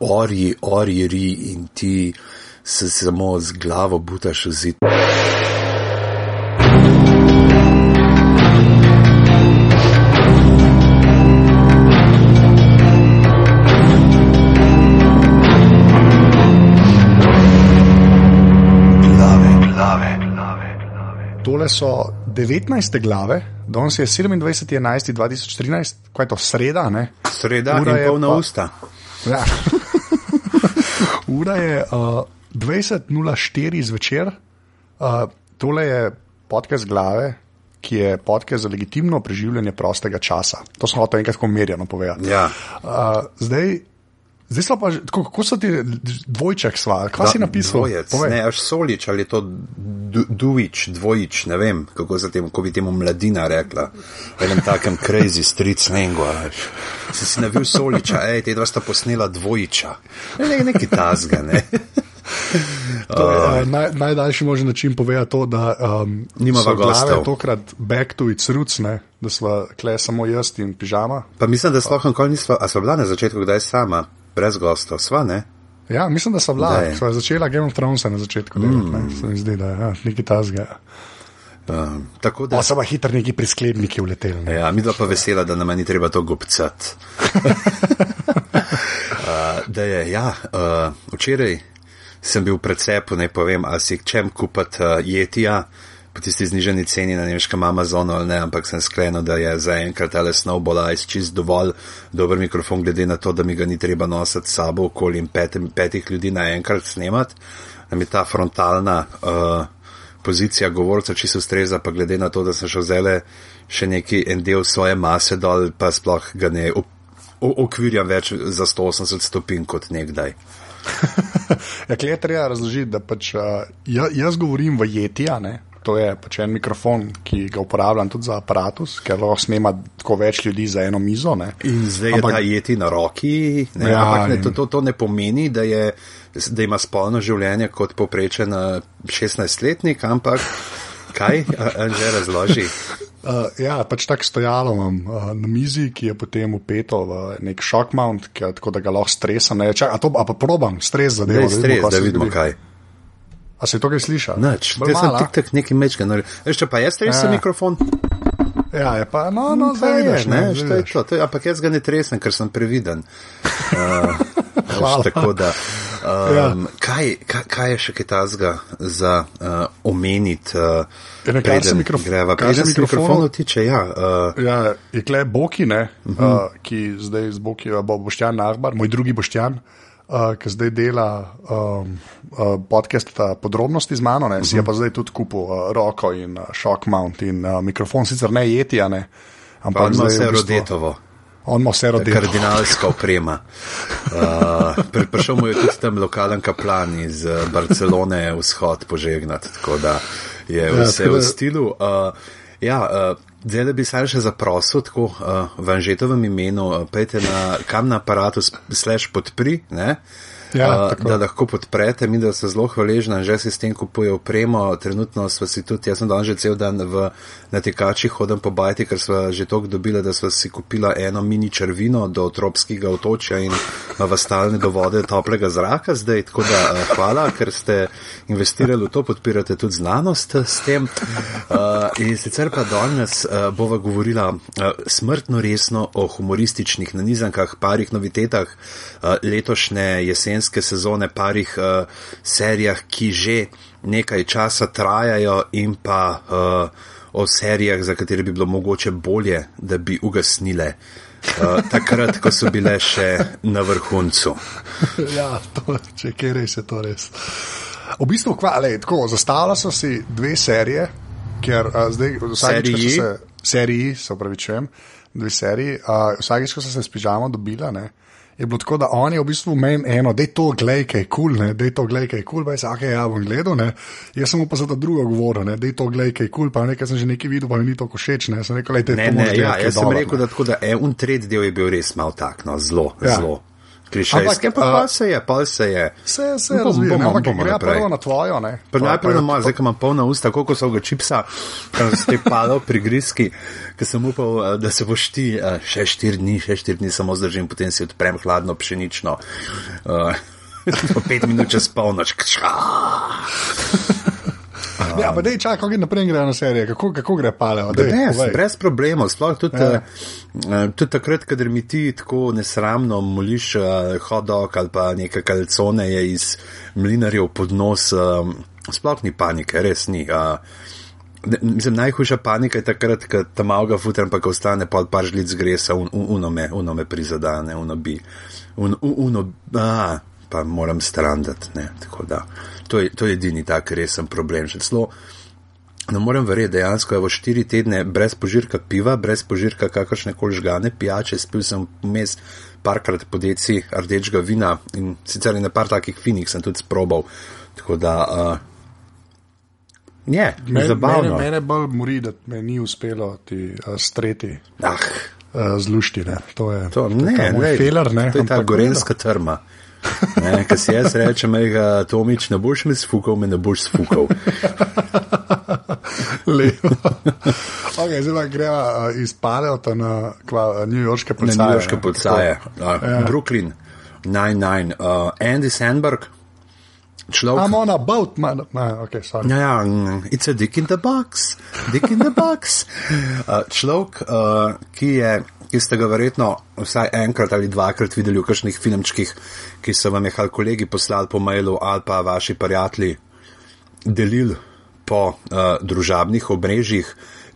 orji, orji, ri in ti se samo z glavo butaš v zid. Tole so 19. glave, danes je 27.11.2013, kaj je to sreda, ne? Sreda Ura in je polna pa- usta. Ja. Ura je uh, 20.04 zvečer. Uh, tole je podcast glave, ki je podcast za legitimno preživljanje prostega časa. To smo hotel enkrat tako merjeno povedati. Ja. Uh, zdaj, zdaj smo pa, tako, kako so ti dvojček sva? Kaj si napisal? Dvojec, Povej. ne, až solič ali to du, dujič, dvojič, ne vem, kako, se temu, kako bi temu mladina rekla. V enem takem crazy street slangu. Si si navil soliča, ej, te dva sta posnela dvojiča. Ne, neki tazga, ne. To je uh, naj, najdaljši možen način povedati to, da um, Nimava so glave tokrat back to its roots, ne? da smo kle samo jaz in pižama. Pa mislim, da sploh nikoli nisva, a sva bila na začetku, kdaj sama, brez gostov, sva, ne? Ja, mislim, da so bila. Kdaj? Sva začela Game of Thrones na začetku. Mm. Ne, se mi zdi, da je ja, nekaj tasga. Um, tako da. So pa hitro neki priskledniki uleteli. Ne? Ja, mi dva pa vesela, da nam ni treba to gobcati. uh, da je, ja, uh, včeraj sem bil v precepu, ne povem, ali si čem kupiti uh, jetija po tisti zniženi ceni na nemškem Amazonu ali ne, ampak sem sklenil, da je zaenkrat ali Snowball Ice čist dovolj dober mikrofon, glede na to, da mi ga ni treba nositi sabo okoli in pet, petih ljudi naenkrat snemati, da mi ta frontalna. Uh, pozicija govorca čisto ustreza, pa glede na to, da sem šel zele še neki en del svoje mase dol, pa sploh ga ne okvirjam več za 180 stopinj kot nekdaj. ja, klej je treba razložiti, da pač, uh, jaz, govorim v jetija. Ne? To je pač en mikrofon, ki ga uporabljam tudi za aparatus, ker lahko snema tako več ljudi za eno mizo. Ne? In zdaj Ampak, je ta jeti na roki, ne, Ja, ampak ne, to, to, to ne pomeni, da, je, da ima spolno življenje kot poprečen eh, 16-letnik, ampak kaj, A- Anže razloži. Uh, ja, pač tako stojalo imam uh, na mizi, ki je potem upeto v nek shock mount, ki, tako da ga lahko stresam. Ne, čak, a, to, a pa probam stres za Da delo, je stres, da vidimo kaj. A se to kaj sliša? Nič, te sem tik tak neki mečka. Veš, če pa jaz stresem Ja. mikrofon, Ja, je pa, no, no, To zdaj vidiš, ne, ne, veš, zdaj je to, to je, ampak jaz ga ne tresem, ker sem previden. Uh, Hvala. tako da, um, Ja. kaj, kaj, kaj je še kaj tazga za uh, omeniti, uh, Ja, ne, kar se mikrof- greva? kar se Preden mikrofonov tiče, ja. Uh, Ja, je kle Boki, ne, uh. -huh. uh, ki zdaj z Boki, bo Boštjan Nahbar, moj drugi Boštjan, uh, ki zdaj dela um, uh, podcast uh, podrobnosti z mano, ne, uh -huh. si je Mhm. pa zdaj tudi kupil uh, roko in uh, shock mount in uh, mikrofon, sicer ne jetija, ne, pa ampak ima zdaj vse v bistvu- rodetovo. On ima vse rodetovo. Kardinalska oprema. Uh, pri- prišel mu je tudi tam lokalen kaplan iz Barcelone, vzhod požegnati, tako da je Ja, vse tako v stilu. Uh, ja, uh, zdaj da bi se še zaprosil, tako uh, v Anžetovem imenu, uh, pejte na kam na aparatu slash podpri, ne? Ja, Uh, tako. da lahko podprete, mi da so zelo hvaležni, že si s tem kupuje opremo. Trenutno smo si tudi, jaz sem danes že cel dan v natekačih hodim po bajti, ker smo že toliko dobili, da smo si kupila eno mini črvino do tropskega otočja in v stalne do vode toplega zraka zdaj. Tako da uh, hvala, ker ste investirali v to, podpirate tudi znanost s tem. Uh, in sicer pa danes uh, bova govorila uh, smrtno resno o humorističnih nanizankah, parih novitetah uh, letošnje jesenske sezone, parih uh, serijah, ki že nekaj časa trajajo in pa uh, o serijah, za katere bi bilo mogoče bolje, da bi ugasnile. Uh, takrat, ko so bile še na vrhuncu. ja, to, če kje res je to res. V bistvu, kva, lej, tako, zastavila so si dve serije, ker a, zdaj vsakič, ko so se, seriji, se upravičujem, dve seriji, a, vsakič, ko so se s pižamo dobila, ne, je bilo tako, da oni v bistvu meni eno, da je to glej, kaj je kul, cool, da je to glej, kaj je kul, cool, je vsak, ja bom gledal, ne, jaz sem mu pa za to drugo govoril, da je to glej, kaj je kul, cool, pa nekaj sem že nekaj videl, pa mi ni to všeč, ne, sem rekel, lej, Ne, ne, ja, jaz sem rekel, da, tako, da en un tretji del je bil res mal tak, no, zelo, Ja. ja. Zelo. Krišajske, pa, pa se je, pa se je. Se, se razvija, ampak gre prvo na tvojo, ne? Najprej na mojo, zdaj, ko imam polna usta, koliko so ga čipsa, kar se je padal pri griski, ker sem upal, eh, da se boš ti eh, še štiri dni, še štiri dni samo zdržim, potem si odprem hladno pšenično. Uh, pet minut čez polnoč. Um, ja, pa dej, čakaj, kako naprej gre na serijo, kako, kako gre paleo. Brez, brez problemov, sploh tudi, ja. uh, tudi takrat, kadar mi ti tako nesramno moliš uh, hot dog ali pa neke kalcone je iz mlinarjev pod nos, um, sploh ni panike, res ni. Uh, Mislim, najhujša panika je takrat, ko tam avga futer, pa ko ostane pod par žlic gresa, un, un, uno, me, uno me prizadane, uno bi. Un, un, uno, a, pa moram strandati. To je, to je edini tak resen problem. Še celo ne morem verjeti, dejansko je v štiri tedne brez požirka piva, brez požirka kakršne koli žgane pijače, spil sem vmes parkrat po deci rdečega vina in sicer na par takih finih sem tudi sprobal. Tako da. Uh, Je, mene, zabavno. Mene, mene bolj mori, da me ni uspelo ti uh, streti. Ah. Uh, Zlušti, ne. To je to, ne, ne, feler, ne. To je ta gorenska trma. Ker si jaz rečem, da Tomič ne boš mi sfukal, me ne boš sfukal. Lepo. okay, zdaj greva uh, iz Paleota na kva, New Yorkske policaje. New Yorkske policaje. Uh, ja. Brooklyn, 9-9. Uh, Andy Sandberg. Človek. I'm on a boat, man. No, okay, ja, ja, mm, it's a dick in the box. Dick in the box. Uh, človek, uh, ki je ki ste ga verjetno vsaj enkrat ali dvakrat videli v kakšnih filmčkih, ki so vam jih ali kolegi poslali po mailu ali pa vaši prijatelji delili po uh, družabnih obrežjih,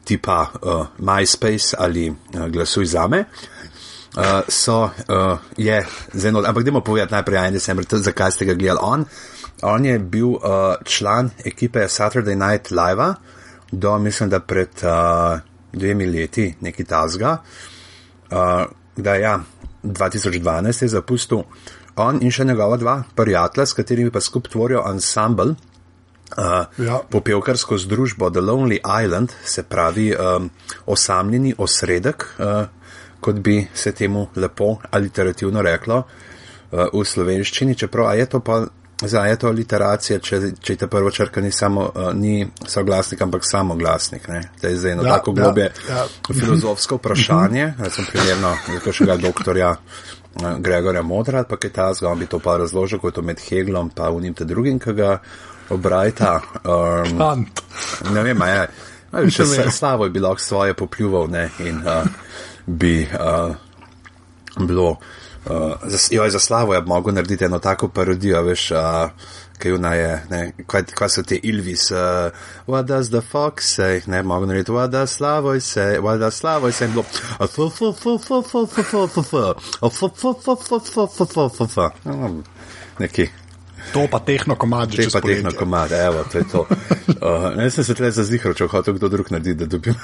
tipa uh, MySpace ali uh, Glasuj za me. Uh, so, uh, je zelo, ampak dajmo povedati najprej, en decembr, zakaj ste ga gledali. On, on je bil uh, član ekipe Saturday Night Live do, mislim, da pred uh, dvemi leti, neki tazga. Uh, uh, da ja, 2012 je zapustil on in še njegova dva prijatelja, s katerimi pa skupaj tvorijo ensemble. Uh, ja. Popevkarsko združbo The Lonely Island, se pravi um, osamljeni osredek, uh, kot bi se temu lepo aliterativno reklo uh, v slovenščini, čeprav je to pa Zdaj je to literacija, če, če ta prva črka ni samo, uh, ni soglasnik, ampak samo glasnik. To je zdaj eno ja, tako globje ja, ja. filozofsko vprašanje, recimo primerno nekakšnega doktorja uh, Gregorja Modra, pa je ta zgolj, bi to pa razložil, kot med Heglom, pa unim te drugim, ki ga obrajta. Um, ne vem, je. Še slavo je bilo svoje popljuval ne, in uh, bi uh, bilo. Uh, za, za slavo je mogel narediti eno tako parodijo, veš, uh, kaj je, ne, kaj, kaj so te Ilvis, uh, what does the fox say, ne, mogel narediti, what does slavo say, what does slavo say, in bilo, neki. To pa tehno komad, že pa tehno komad, evo, to je to. Uh, ne sem se tle zazihral, če hotel kdo drug narediti, da dobim.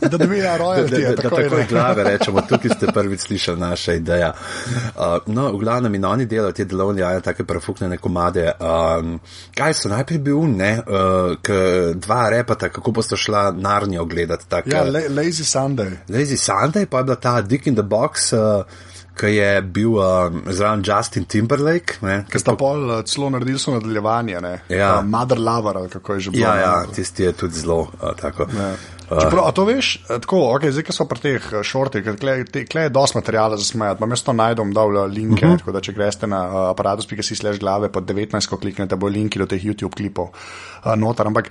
da dobim ja, royalty. Da, da, da, da takoj glave rečemo, tukaj ste prvič slišali naša ideja. Uh, no, v glavnem in oni delajo te delovne jaja, take prefuknjene komade. Um, kaj so najprej bil, ne, uh, k dva repata, kako boste šla narnijo gledati. Tak, ja, la Lazy Sunday. Lazy Sunday, pa je bila ta Dick in the Box. Uh, ki je bil uh, zraven Justin Timberlake. Ki sta pol uh, celo naredili so nadaljevanje, ja. uh, Mother Lover, ali kako je že bilo. Ja, ja tisti je tudi zelo uh, tako. Ja. Uh, Čeprav, a to veš, uh, tako, okay, zdaj, ko smo pri teh uh, šortih, kle je dosti materijala za smejati, pa mesto najdem, da vla linke, uh mhm. -huh. tako da če greste na uh, aparatus.si slash glave, pod 19, ko kliknete, bo linki do teh YouTube klipov uh, noter. Ampak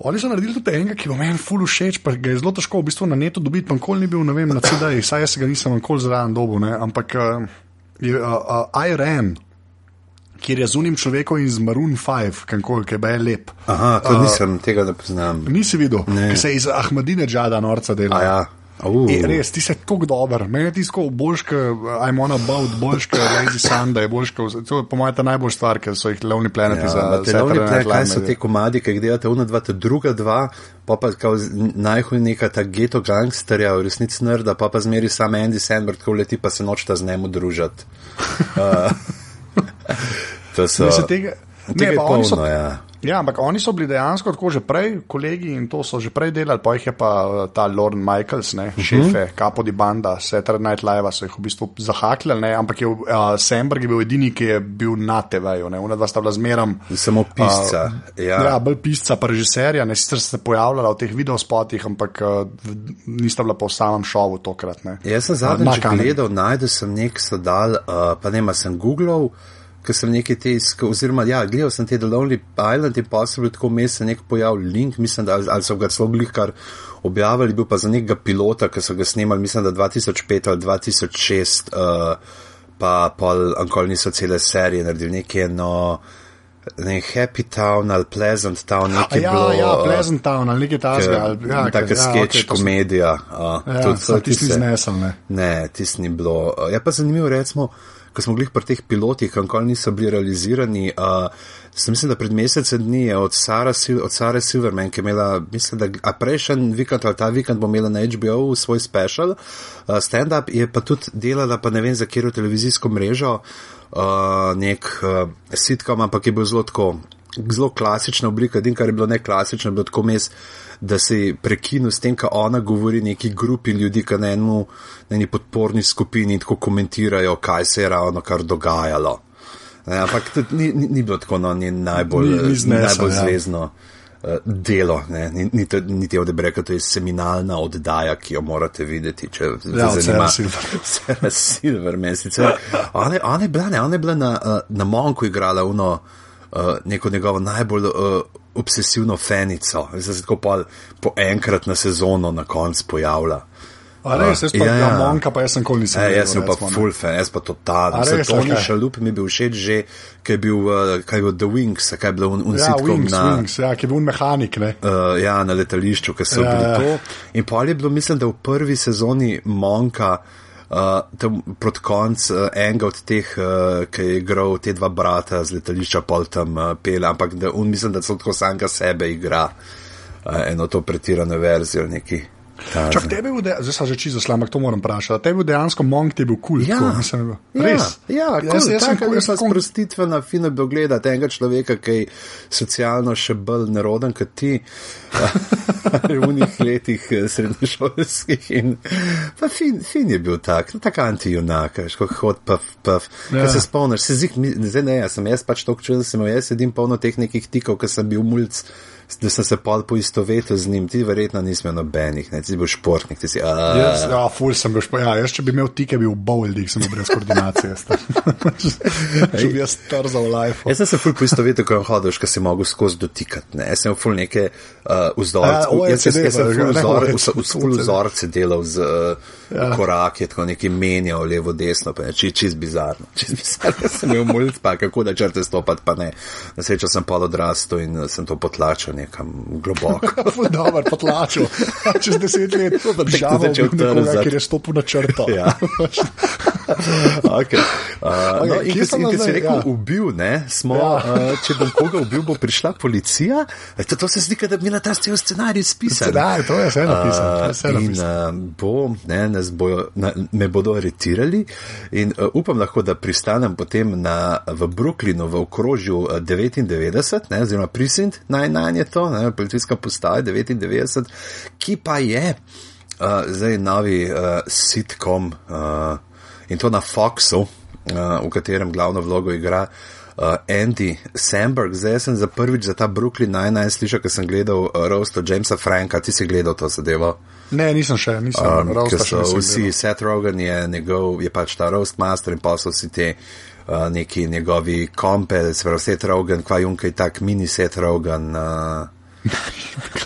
Oni so naredili tudi enega, ki bo meni fulu všeč, pa ga je zelo težko v bistvu na netu dobiti, pa nikoli ni bil, ne vem, na CD-ju, saj jaz ga nisem nikoli zraven dobu, ne? ampak uh, je uh, uh, Iron. Kjer je z unim človekom iz Maroon 5, kankoli, ki je lep. Aha, to nisem, uh, tega ne poznam. Nisi videl, ki se iz Ahmadine Džada norca dela. Ja. Uh. E, res, ti si tako dober. Meni je tisto boljše, I'm on about, boljše, Lazy Sunday, boljše. To je po mojem ta najbolj stvar, ker so jih Lovni Planeti ja, za te Lovni Planeti. Kaj so te komadi, ki jih delate, una dva, ta druga dva, pa pa kao najhuj neka ta geto gangsterja, v resnici nerda, pa pa zmeri sam Andy Sandberg, ko leti pa se nočta z njemu družati. Uh, to so. Mislim, tega, ne, pa polno, so, ja. Ja, ampak oni so bili dejansko tako že prej, kolegi in to so že prej delali, pa jih je pa uh, ta Lord Michaels, ne, Mhm. šefe, Capo di Banda, Saturday Night Live, so jih v bistvu zahakljali, ne, ampak je uh, Semberg je bil edini, ki je bil na TV-ju, ne, ona dva sta bila zmeram. Samo pisca. Uh, ja. ja, bolj pisca, pa režiserja, ne sicer se pojavljala v teh videospotih, ampak uh, v- nista bila pa v samem šovu tokrat. Ne. Jaz sem Uh, na zadnjič gledal, najdel sem nek sodal, uh, pa ne, ma sem googlal, ker sem nekaj te iskal, oziroma ja, gledal sem te The Lonely Island in pa se bil tako mes se nek pojav link, mislim, da ali so ga celo bili kar objavili, bil pa za nekega pilota, ki so ga snemali, mislim, da 2005 ali 2006, uh, pa pol ankoli niso cele serije naredili, nekaj no. Ne, Happy Town ali Pleasant Town, nekaj Ja, bilo, ja, uh, Pleasant Town ali nekaj takega. ali- Ja, Taka ja, sketch sem- komedija. Uh, Ja, tudi tisti se- znesel, ne. Ne, tisti ni bilo. Uh, Je pa zanimivo, recimo, ko smo bili pri teh pilotih, kako niso bili realizirani. Uh, sem mislim, da pred mesecem dni je od Sara, od Sara Silverman, ki je imela, mislim, da prejšnji vikend ali ta vikend bo imela na HBO svoj special, uh, stand-up, je pa tudi delala, pa ne vem za katero televizijsko mrežo, uh, nek uh, sitcom, ampak je bil zelo tako. Zelo klasična oblika, edin, kar je bilo ne klasično, je bilo tako mes, da se prekinu s tem, kar ona govori neki grupi ljudi, ki na, enu, na eni podporni skupini in tako komentirajo, kaj se je ravno kar dogajalo. Ne, ampak tudi ni, ni, ni bilo tako no, ni najbolj, Ni- ni znesel, najbolj ja. zvezno uh, delo. Ne. Ni, ni, to- niti od rekel, to je seminalna oddaja, ki jo morate videti, če Ja, vas zanima. Silverman. Sarah Silverman, sicer. Ona, je- ona je bila, ne, ona je bila na, uh, na Monku igrala uno, uh, neko njegovo najbolj uh, obsesivno fenico. Zdaj se tako pol, po enkrat na sezono na koncu pojavlja. A res, jaz pa Ja. Monka, pa jaz sem nikoli nisem E, jaz sem pa full fan, jaz pa totalno. Za res, Tony okej. Šalup mi je bil všeč že, kaj je bil, uh, kaj je bil The Wings, kaj je bilo un, un Ja, sitcom Wings, na. Wings, ja, ki je bil mehanik, ne. Uh, ja, na letališču, ki so Ja, ja, bili ja. to. In pa je bilo, mislim, da v prvi sezoni Monka, uh, tam proti koncu uh, enega od teh, uh, ki je igral te dva brata z letališča, pol tam uh, pele, ampak da on mislim, da celo tako samega sebe igra uh, eno to pretirano verzijo neki. Čak, tebi je bil, de- zdaj sem že čisto ampak to moram vprašati. Tebi je dejansko Monk, ti je bil kul. Ja, tako, mislim, ja, Res. ja, jaz, cool, jaz taka jaz neka sem kul. sprostitvena, fino bi gledati enega človeka, ki je socialno še bolj neroden kot ti, v unih letih eh, srednješolskih. In, pa fin, fin je bil tak, no, tak anti-junak, kot hod, paf, paf. Ja. Ja. Se spomniš, se mi- zdaj ne, jaz sem jaz pač to čutil, sem jaz sedim polno teh nekih tikov, ker sem bil mulj. Da sem se pol poistovetil z njim, ti verjetno nisi imel nobenih, ne, ti si bil športnik, ti si. a- Jaz, ja, ful sem bil, špo- ja, jaz če bi imel tike, bi bil bowling, sem bil brez koordinacije. Če bi jaz trzal life. Jaz sem se ful poistovetil, ko je hodil, ker si mogel skozi dotikati. Ne? Jaz sem ful neke uh, vzorce. Ja, jaz, jaz, jaz sem ful, vzorce delal z uh, ja. koraki, tako neki menjal levo, desno, pa je či, čist bizarno. Čist bizarno sem imel mulj, pa kako da črte stopati, pa ne. Na srečo sem pa odrastel in sem to potlačil nekam globoko. Dobro, potlačil. Čez deset let država začel bil nekoga, trzati. ker je stopil na črto. Ja. okay. Uh, no, Okej, in ko si, in ko si rekel, Ja. ubil, ne, smo, Ja. uh, če bom koga ubil, bo prišla policija. E, To, to se zdi, da bi bila ta scenarij spisan. Scenarij, to je vse napisano, to je vse Uh, in uh, bo, ne, nas bojo, na, me bodo aretirali in uh, upam lahko, da pristanem potem na, v Brooklynu v okrožju uh, 99, ne, oziroma Precinct, najnaj je to, ne, policijska postaja 99, ki pa je uh, zdaj novi uh, sitcom uh, in to na Foxu, uh, v katerem glavno vlogo igra. Uh, Andy Samberg, zdaj sem za prvič za ta Brooklyn Nine-Nine slišal, ker sem gledal uh, Roast od Jamesa Franka, ti si gledal to zadevo. Ne, nisem še, nisem. Um, Roasta ker še vsi, gledal. Seth Rogen je, njegov, je pač ta roast master in pa so vsi te uh, neki njegovi kompel, se pravi Seth Rogen, kva junka je tak mini Seth Rogen. Uh,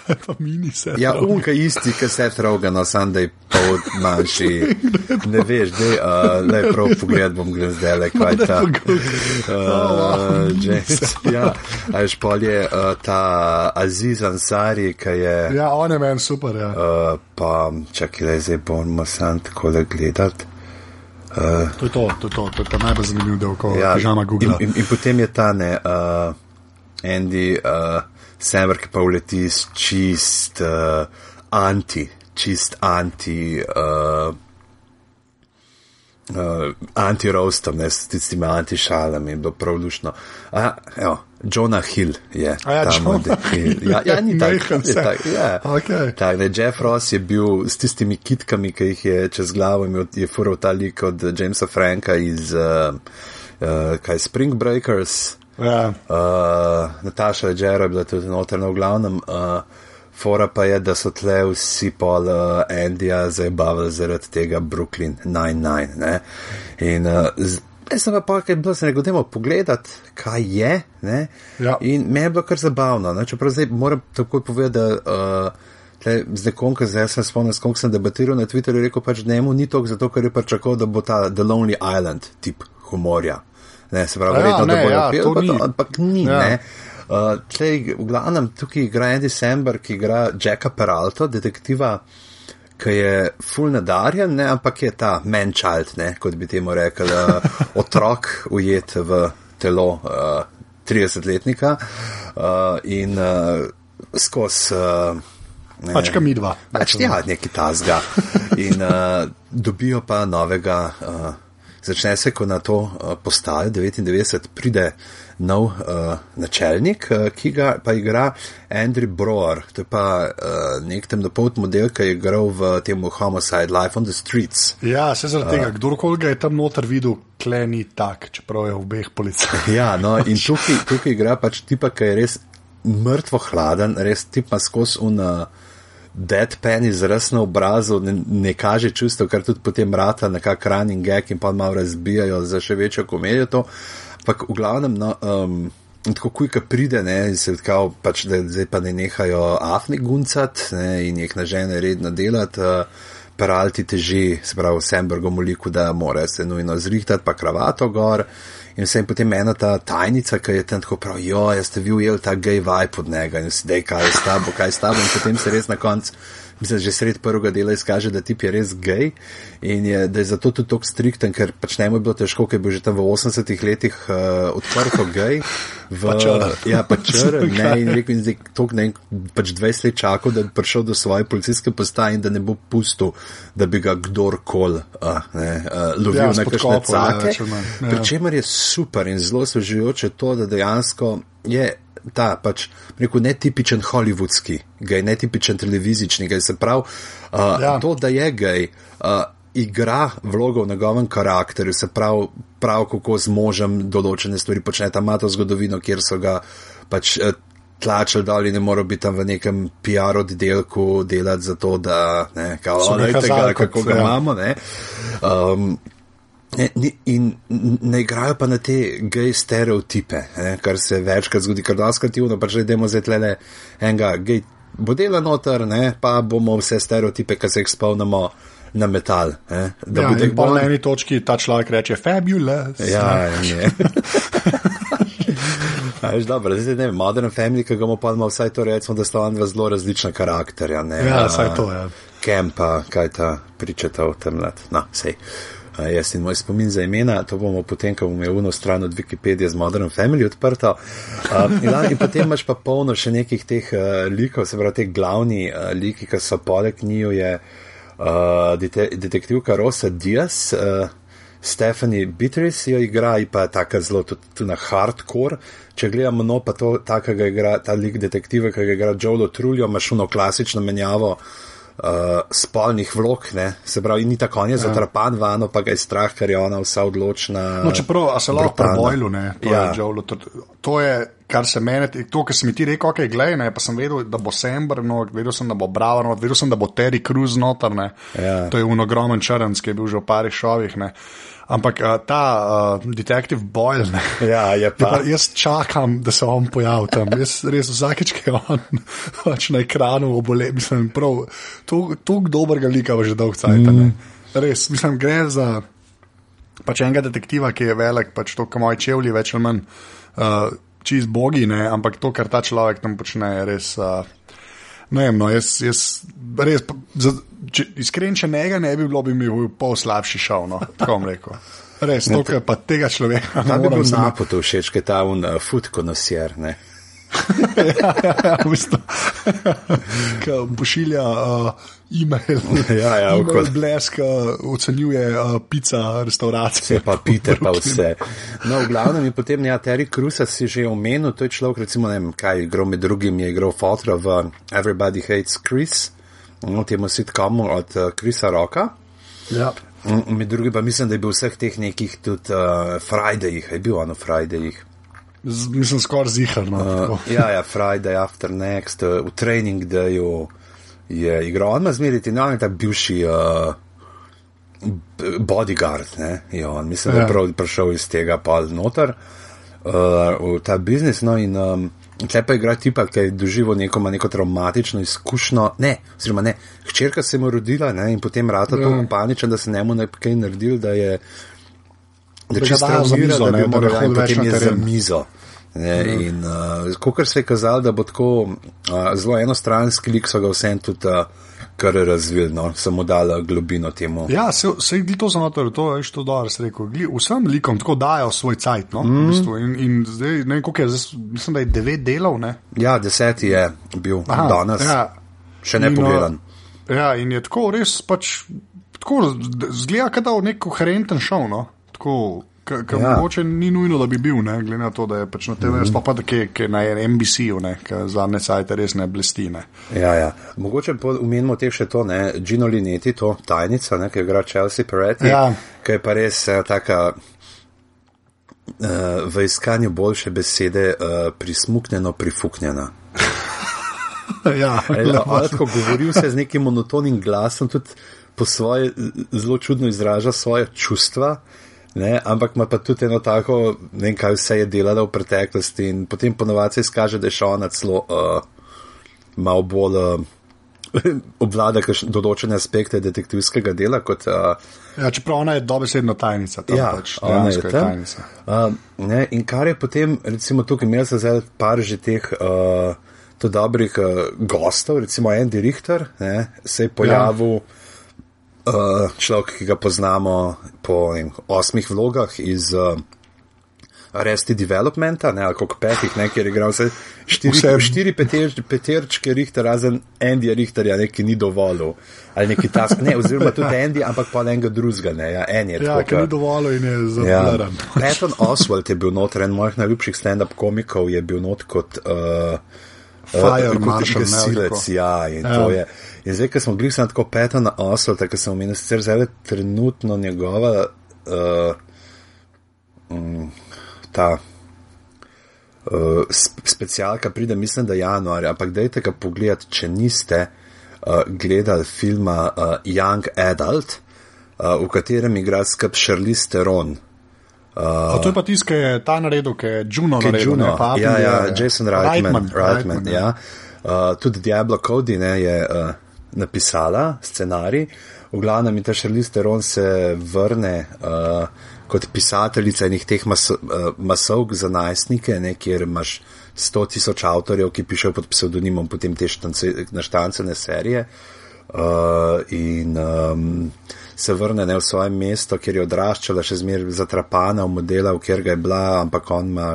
Kaj pa mini se? ja, unka isti, Rogen, no, sam da je pol manjši. Ne veš, da uh, le prav pogled bom gledal zdaj, le kva je ta. Uh, James, ja, a veš, pol je uh, ta Aziz Ansari, ki je. Ja, on je meni super, ja. Uh, pa čakaj, da zdaj bomo sam tako gledati. To je to, to je to, to je ta najbolj zanimiv del, ko Ja, pižama Google. in, in, in potem je ta ne, uh, Andy uh, Samver, ki pa uleti s čist uh, anti, čist anti. Uh, Uh, Anti-roastom, ne s tistimi anti-šalami, je bilo prav lušno. A, evo, Jonah Hill je. A ja, ta Jonah model. Ja, ja, ni tako. Tak, ja. Okej. Tak, ne, Jeff Ross je bil s tistimi kitkami, ki jih je čez glavo imel, je fural ta lik od Jamesa Franka iz uh, uh, kaj, Spring Breakers. Ja. Uh, Nataša Leđera je bila tudi notrna v glavnem. Uh, fora pa je, da so tle vsi pol uh, Andija zabavali zaradi tega Brooklyn 9-9. ne. In uh, jaz sem pa pa, kaj bilo se negodemo pogledati, kaj je. Ne? Ja. In me je bilo kar zabavno. Ne? Čeprav zdaj moram takoj povedati, da. Uh, Z nekom, ki zdaj se spomnim, s kom sem debatiral na Twitterju, rekel pač, da njemu ni to, zato ker je pričakoval, da bo ta The Lonely Island tip humorja. Ne, se pravi, Ja, verjetno, da ne, bojo ja, pa ni. to, ampak ni. Ja. Ne. Uh, tlej, v glavnem tukaj igra Andy Samberg, ki igra Jacka Peralto, detektiva, ki je full nadarjen, ne, ampak je ta man-child, ne, kot bi temu rekel, uh, otrok ujet v telo uh, 30-letnika uh, in uh, skozi. Uh, ne, Pač ka mi dva. Pač ja, neki tasga. In uh, dobijo pa novega, uh, začne se, ko na to uh, postajo 99, pride nov uh, načelnik, uh, ki ga pa igra Andrew Broer, to je pa uh, nek temnopolt model, ki je igral v tem Homicide Life on the Streets. Ja, se zaradi tega, kdorkoli ga je tam noter videl, kle ni tak, čeprav je v obeh policajah. Ja, no, in tukaj, tukaj igra pač tipa, ki je res mrtvo hladen, res tipa skozi un. Uh, Deadpan izraz na obrazu ne, ne kaže čustev, kar tudi potem rata, nekako running gag in pa malo razbijajo za še večjo komedijo. To. Ampak v glavnem, no, um, tako kuj, ki pride, ne, in se kao, pač, da zdaj pa ne nehajo afni guncat ne, in jih nažene redno delati. Uh, Peralti teži, se pravi, Sembergom liku, da mora se nujno zrihtati, pa kravato gor. In vse in potem ena ta tajnica, ki je tam tako prav, jo, jaz ste vi ujeli ta gej vibe od njega in si dej, kaj je s tabo, kaj je s tabo. In potem se res na koncu, mislim, že sred prvega dela izkaže, da tip je res gej in je, da je zato tudi tako strikten, ker pač njemu je bilo težko, ker je bil že tam v 80-ih letih uh, odprto gej. V, Pa črn. ja, pa črn, ne, in rekel, in zdaj tok ne, pač 20 let čakal, da bi prišel do svoje policijske postaje in da ne bo pustil, da bi ga kdorkoli uh, ne, uh, lovil Ja, na kakšne cake. ja. Pri čemer je super in zelo svežujoče to, da dejansko je ta pač, rekel, netipičen hollywoodski gej, netipičen televizični gej. Se pravi, uh, Ja. to, da je gej, uh, igra vlogo v njegovem karakterju, se pravi, prav kako z možem določene stvari počne. Tam ima to zgodovino, kjer so ga pač. Uh, Tlačili dol in ne morajo biti tam v nekem PR oddelku delati za to, da ne, kao, So ga "O, glejte kazali kako ga ja. imamo. Ne. Um, Ne, in ne igrajo pa na te gej stereotipe, ne, kar se večkrat zgodi, kar doskativno, pač idemo zdaj tle enega gej modela noter, ne, pa bomo vse stereotipe, ki se jih spomnimo, na metal. Ne, da Ja, in pa na eni točki ta človek reče: Fabulous. Ja, je. Veš, dobro, zdaj ne vem, Modern Family, ki ga bomo pa imeli vsaj to recimo, da sta vam dva zelo različna karakterja. Ne, Ja, A, saj to, ja. Kempa, kaj ta pričata o tem let. No, sej. Uh, jaz in moj spomin za imena, to bomo potem, ko bomo imeli uno stran od Wikipedije z Modern Family odprto. Uh, in, in potem imaš pa polno še nekih teh uh, likov, se pravi, te glavni uh, liki, ki so poleg njiju, je uh, dete, detektivka Rosa Diaz. Uh, Stephanie Beatrice jo igra, in pa je tako zelo tudi, tudi na hardcore. Če gledamo, no, pa to, takega igra ta lik detektiva, ki ga igra Joelo Truljo, imaš uno klasično menjavo uh, spolnih vlog, ne? se pravi, ni tako, on je ja. zatrapan vano, pa ga je strah, ker je ona vsa odločna. No, čeprav a se lahko prebojlu, ne, to, Ja. je Joe Luter, to je, kar se mene, to, kar si mi ti rekel, ok, gledaj, ne, pa sem vedel, da bo Sember, no, vedel sem, da bo Bravo, no, vedel sem, da bo Terry Cruz noter, ne, Ja. to je unogromen črnc, ki je bil že v parih šovih, ne. Ampak ta uh, detektiv Boyle, ne, Ja, je je pa. pa, jaz čakam, da se on pojavi tam. Jaz res vsakeč, ki je on pač na ekranu obole, mislim, prav, to dobrega lika v že dolg cajt. Mm. Res, mislim, gre za pač enega detektiva, ki je velik, pač to, kar moji čevlji, več ali manj uh, čist bogi, ne, ampak to, kar ta človek tam počne, je res. Uh, Ne vem, no, jaz, jaz res, za, če, iskren, če njega ne bi bilo, bi mi bil pol slabši šov, no, tako bom rekel. Res, to, kar pa tega človeka Ta ne bi bil znati. napoto všeč, je ta un uh, food connoisseur, ne. ja, ja, ja, v bistvu. Ki pošilja uh, e-mail, Ja, ja, okoli. blesk, uh, ocenjuje uh, pica, restauracije. Vse pa pite, pa vse. No, v glavnem je potem, ja, Terry Cruza si že omenil, to je človek, recimo, ne vem, kaj je igral med drugim, je igral fotra v Everybody Hates Chris, no, temu sitcomu od uh, Chrisa Roka. Ja. Med drugim pa mislim, da je bil v vseh teh nekih tudi uh, Fridayjih, je bil ono Fridayjih. Z, mislim, skoraj ziharno. Uh, ja, ja, Friday after next, uh, v Training Dayu je igral, on ima no, on je ta bivši uh, bodyguard, ne, je on, mislim, da Ja. je prav prišel iz tega pol noter uh, v ta biznis, no in um, tle pa igra tipa, ki je doživel neko, neko traumatično izkušnjo, ne, oziroma ne, hčerka se mu rodila, ne, in potem rata Ja. to paničen, da se njemu ne kaj naredil, da je Da čisto dajo za mizo, da ne, bi da moral ne dati, hodi več potem na je za mizo. Ne, in uh, kot se je kazalo, da bo tako uh, zelo enostranski lik, so ga vsem tudi uh, kar razvili, no, samo dala globino temu. Ja, se, se je to samo to, to je što dobro, se rekel. Gli, vsem likom tako dajo svoj cajt. No, mm. v bistvu. in, in zdaj, ne vem, koliko je, zdaj, mislim, da je devet delov. Ne? Ja, deseti je bil Aha, danes, ja. še ne In, pogledan. uh, Ja, in je tako res pač, tako zgleda, da je nek koherenten šov. No? Tako, Ker Ja. mogoče ni nujno, da bi bil, ne, glede na to, da je pač na TV, mm -hmm. sploh pa ki je na NBC-ju, ki zadnje sajte res ne blesti. Ne. Ja, ja. Mogoče umenimo teh še to, ne, Gino Linetti, to tajnica, ne, ki igra Chelsea Peretti, Ja. ki je pa res uh, taka. Uh, v iskanju boljše besede uh, prismuknjeno, prifuknjena. ja, Lahko govori vse z nekim monotonim glasom, tudi po svoje zelo čudno izraža svoje čustva. Ne, ampak ima pa tudi eno tako, ne vem, kaj vse je delala v preteklosti, in potem ponovadi se izkaže, da je še ona celo uh, malo bolj uh, obvlada določene aspekte detektivskega dela kot. Uh, ja, čeprav ona je dobesedno tajnica, Ja, pač ona je tam. tajnica. Uh, ne, in kar je potem, recimo, tukaj imel sem zdaj par že teh uh, to dobrih uh, gostov, recimo Andy Richter, ne, se je pojavil. Ja. Uh, človek, ki ga poznamo po vem, osmih vlogah iz uh, Arrested Developmenta, ne, ali koliko petih, ne, kjer je igral vse štiri, Vse. štiri peter, peterčke Richter, razen Andyja Richterja, neki ni dovolil. Ali neki task, ne, oziroma tudi Andy, ampak pa enega drugega, ne, ja, en je. Ja, ker ke- ni dovolj in je Ja. zablaren. Patton Oswald je bil noter, en mojih najljubših stand-up komikov je bil not kot. Uh, Fire kot marshal, ne, gasilec, tako. ja, in Ja. to je. In zdaj, ko smo bili samo tako Petona Oswalda, ki sem omenil, sicer zdaj trenutno njegova uh, mm, ta uh, sp specialka pride, mislim, da januarja, ampak dajte ga pogledati, če niste uh, gledali filma uh, Young Adult, uh, v katerem igra skrb Charlize Theron. A to je pa tisti, ki je ta naredil, ki je Juno Ki naredil. Juno, ne, pa ja, ja, je- Jason Reitman, Reitman, Reitman, Reitman, ja. Uh, tudi Diablo Cody ne, je uh, napisala scenarij. V glavnem, ta Charlize Theron se vrne uh, kot pisateljica enih teh mas, uh, masovk za najstnike, ne, kjer imaš 100 tisoč avtorjev, ki pišejo pod psevdonimom potem te štance, naštancene serije. Uh, in um, se vrne ne v svoje mesto, kjer je odraščala, še zmeraj zatrapana v modela, v kjer ga je bila, ampak on ima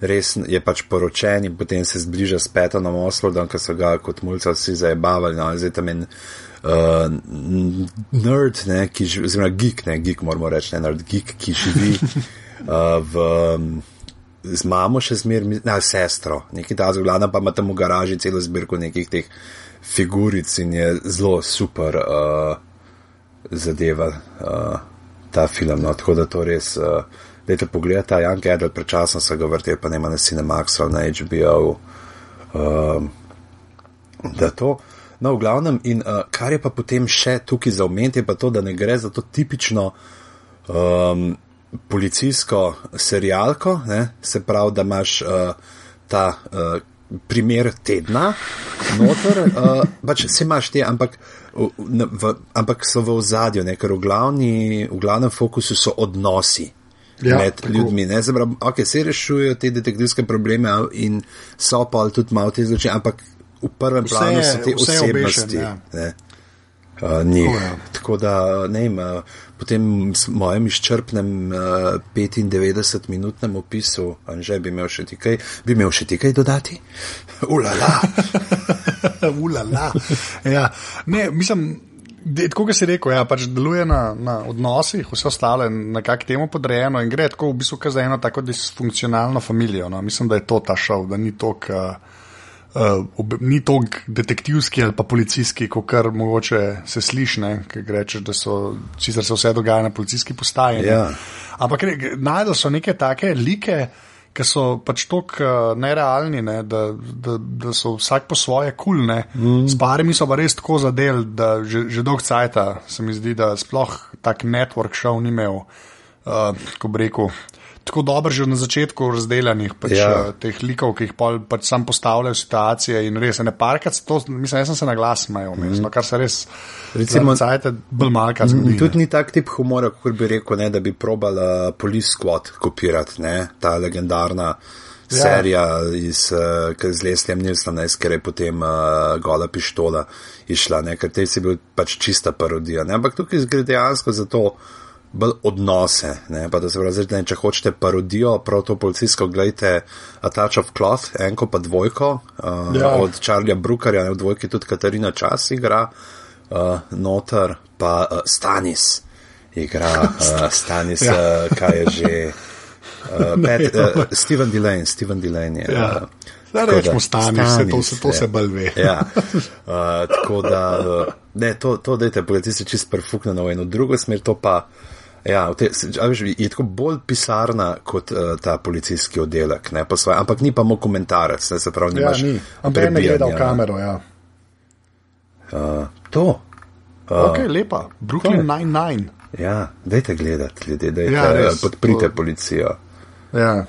res je pač poročen in potem se zbliža s Petonom Oswaldom, ki so ga kot mulca vsi zajebavali. No, zdaj tam en uh, nerd, ne, ki živi, oziroma geek, ne, geek moramo reči, ne nerd, geek, ki živi uh, v. Um, Z mamo še zmeraj, ne, sestro, nekaj ta zglada, pa ima tam v garaži celo zbirko nekih teh figuric in je zelo super uh, zadeva uh, ta film. No, tako da to res, uh, dajte pogledati, ta Young Adult, prečasno se ga vrti, pa nema na Cinemaxu na HBO. Um, da to. No, v glavnem, in uh, kar je pa potem še tukaj za omeniti, je pa to, da ne gre za to tipično um, policijsko serialko, ne? se pravi, da imaš uh, ta uh, primer tedna noter, uh, pač se imaš te, ampak, v, v, ampak so v ozadju, ne? ker v, glavni, v glavnem fokusu so odnosi. Ja, med tako. ljudmi. Ne, Zabram, okay, se rešujejo te detektivske probleme in so pa tudi malo te zločine, ampak v prvem Vse planu so te osebnosti. obešen, ja. ne, uh, njih. Tako je. Tako da, ne vem, uh, potem s mojem izčrpnem uh, 95-minutnem opisu, Anže, bi imel še ti kaj, bi imel še ti kaj dodati? Ulala. Ulala. Ja. Ne, mislim. Tako kot si rekel, ja, pač deluje na, na odnosih, vse ostalo je nekako temu podrejeno in gre tako v bistvu za eno tako disfunkcionalno družino. No. Mislim, da je to ta šov, da ni tok. Uh, uh, ni tako detektivski ali pa policijski, kot kar mogoče se sliši, ki rečeš, da so, sicer se vse dogaja na policijski postaji. Ja. Ampak najdel so neke take like. Ki so pač tako uh, nerealni, ne, da, da, da so vsak po svoje kulne. Cool, mm. S parimi so pa res tako zadel, da že, že dolgo cajta se mi zdi, da sploh tak network šov ni imel, uh, ko bi rekel, tako dobro že na začetku razdeljenih pač, ja. Eh, teh likov, ki jih pač sam postavljajo situacije in res ne parkati. Mislim, jaz sem se na glas smejal, mm. no, kar se res. Recimo, cajte, malka, zgodi, tudi ni tak tip humora, kot bi rekel, ne, da bi probala Police Squad kopirati, ne, ta legendarna. Ja. Serija iz, uh, z Lesljem Nilsona, ker je potem uh, gola pištola išla, ne? ker te si bil pač čista parodija. Ne? Ampak tukaj gre dejansko za to, uh, bolj odnose. Ne, da se pravi, da če hočete parodijo, prav to policijsko, gledajte A Touch of Cloth, enko pa dvojko, uh, ja. od Charlieja Brookerja, ne v dvojki tudi Katarina Čas igra, uh, noter pa uh, Stanis igra, uh, Stanis, ja. uh, kaj je že. Uh, Pet, uh, Steven Delane, Steven Delane je. Ja. Da rečemo stani, stanis, to se, to se bolj ve. ja. uh, tako da, uh, ne, to, to dajte, policisti čist perfukne v eno drugo smer, to pa uh, Ja, te, veš, je tako bolj pisarna kot uh, ta policijski oddelek, ne, svoje, ampak ni pa mu komentarec, ne, se pravi, ja, ni. Ampak ne gleda v kamero. Ja. Uh, to. Uh, ok, lepa, Brooklyn Nine-Nine. Ja, dajte gledati, ljudje, dajte ja, res, podprite to... policijo. Ja.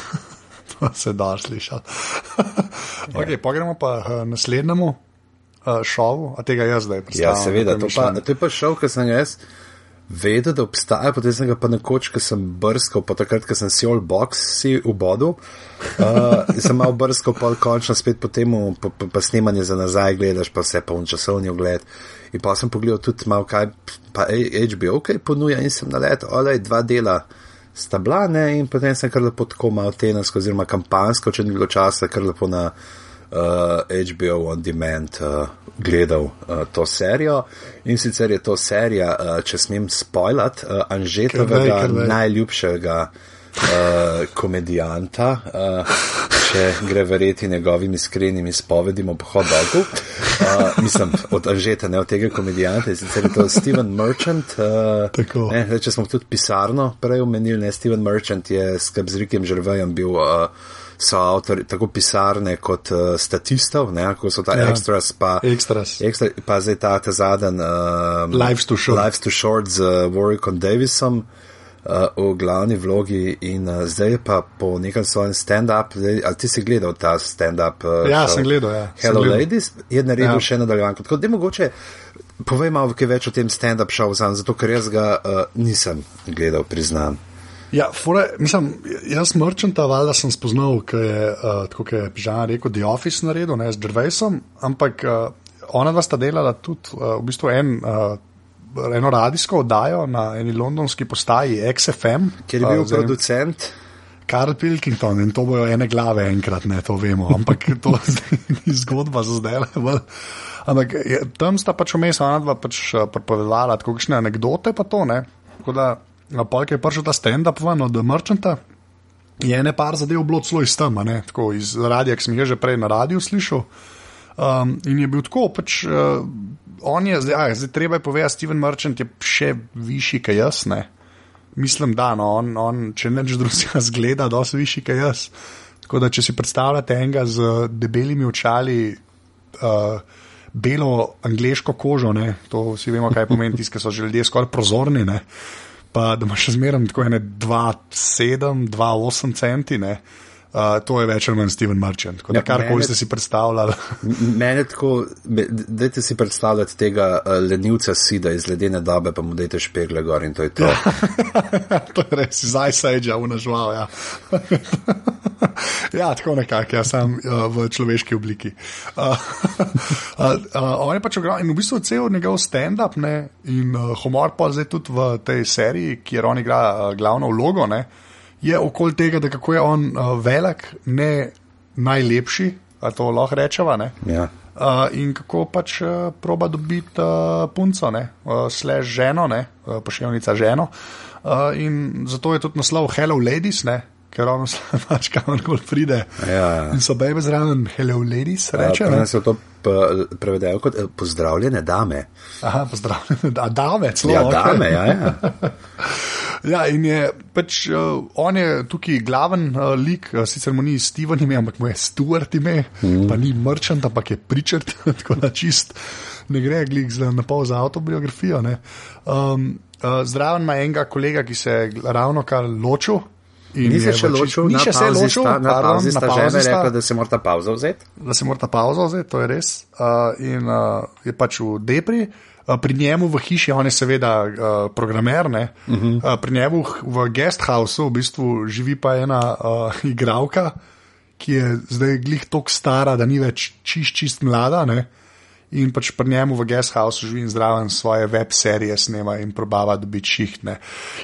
to se da slišati. ok, ja. pa gremo pa uh, naslednjemu uh, šovu, a tega jaz zdaj predstavljam. Ja, seveda, to, pa, to je pa šov, ki sem jaz vedel, da obstaja, potem sem ga pa nekoč, ko sem brskal, pa takrat, ko sem si all box si v bodu, uh, sem mal brskal, pa končno spet po tem, pa, pa, pa snemanje za nazaj gledaš, pa vse pa v časovni ogled. In pa sem pogledal tudi malo, kaj pa HBO kaj ponuja in sem na let, olej, dva dela. Sta blane in potem sem kar lepo tako malo tenasko, oziroma kampansko, če ni bilo časa, kar lepo na HBO On Demand uh, gledal uh, to serijo. In sicer je to serija, uh, če smem spoilat, uh, Anžetovega najljubšega uh, komedijanta, uh, če gre verjeti njegovimi iskrenimi spovedimi po hodogu. Uh, mislim, od Anžeta, ne od tega komedijanta, sicer je to Steven Merchant. Uh, ne, če smo tudi pisarno prej omenili, ne Steven Merchant je s Kabzrikem Žrvejem bil. Uh, so avtori tako pisarne kot uh, statistov, ne, kako so ta ja. extras, pa, extras. Extra, pa zdaj ta ta zadnji uh, Lives to Short, Lives to Short z uh, Warwickom Davisom uh, v glavni vlogi in uh, zdaj pa po nekem svojem stand-up, ali ti si gledal ta stand-up? Uh, ja, show? sem gledal, ja. Hello gledal. Ladies, je naredil ja. še nadaljevanko. Tako da mogoče. Povej malo več o tem stand-up šovu, zato ker jaz ga uh, nisem gledal, priznam. Ja, fore, mislim, jaz mrčenta, valjda sem spoznal, ker je, uh, tako je Žan rekel, The Office naredil, ne z Drvesom, ampak uh, ona dva sta delala tudi uh, v bistvu en, uh, eno radijsko oddajo na eni londonski postaji XFM. Kjer je bil uh, producent. Karl Pilkington in to bojo ene glave enkrat, ne to vemo, ampak to ni zgodba za zdaj. Ampak je, tam sta pač vmes, ona dva pač pripovedala, kakšne anekdote pa to, ne. Tako da Polk je prišel ta stand-up ven od Merchanta. Je ene par zadev bilo celo iz tam, tako iz radia, ki sem jih že prej na radiju slišal. Um, in je bil tako, pač uh, on je, zdaj, aj, zdaj treba je povedati, Steven Merchant je še višji kot jaz. Ne? Mislim, da no, on, on, če neč drugega zgleda, da so višji kot jaz. Tako da, če si predstavljate enega z debelimi očali, uh, belo angliško kožo, ne? to vsi vemo, kaj pomeni, tisti, ki so že ljudje skoraj prozorni. Ne? Pa da imaš še zmeraj tako ene 2,7, 2,8 centi. Uh, to je več ali manj Steven Merchant. Ja, kar koli ste si predstavljali. Mene tako, dajte si predstavljati tega uh, lenivca sida iz ledene dobe, pa mu dajte špegle gor in to je to. Ja. to je res, zdaj se je že unažval. Ja. Ja, tako nekako, jaz sem uh, v človeški obliki. Uh, uh, uh, on je pač ogrom in v bistvu cel njegov stand-up in uh, humor pa zdaj tudi v tej seriji, kjer on igra uh, glavno vlogo, ne, je okoli tega, da kako je on uh, velik, ne najlepši, a to lahko rečeva. Ne, Ja. uh, in kako pač uh, proba dobiti uh, punco, ne, uh, slash ženo, ne, uh, pošiljnica ženo. Uh, in zato je tudi naslov Hello Ladies, ne, ker ono pač kamorkoli pride. Ja. In so bebe zraven Hello Ladies, reče. Nas so to prevedejo kot pozdravljene dame. Aha, pozdravljen, da dame, celo. Ja, okej. dame, ja. ja. Ja, in je pač uh, on je tukaj glaven uh, lik, uh, sicer mu ni Steven ime, ampak mu je Stuart ime, mm. pa ni Merchant, ampak je Pritchard, tako da čist ne gre glik za na pol za autobiografijo. ne. Um, uh, zraven ima enega kolega, ki se je ravno kar ločil. in Ni se še ločil, ni še se ločil, sta, na pardon, pauzi sta na pauzi sta rekla, da se morata pauzo vzeti. da se mora pauza vzeti, to je res. Uh, in uh, je pač v Depri. Uh, Pri njemu v hiši, on je seveda uh, programer, uh -huh. uh, pri njemu v- v guest houseu v bistvu živi pa ena uh, igralka, ki je zdaj glih tako stara, da ni več čist, čist mlada. Ne? In pač pri njemu v guest houseu živi in zraven svoje web serije snema in probava dobiti šihtne.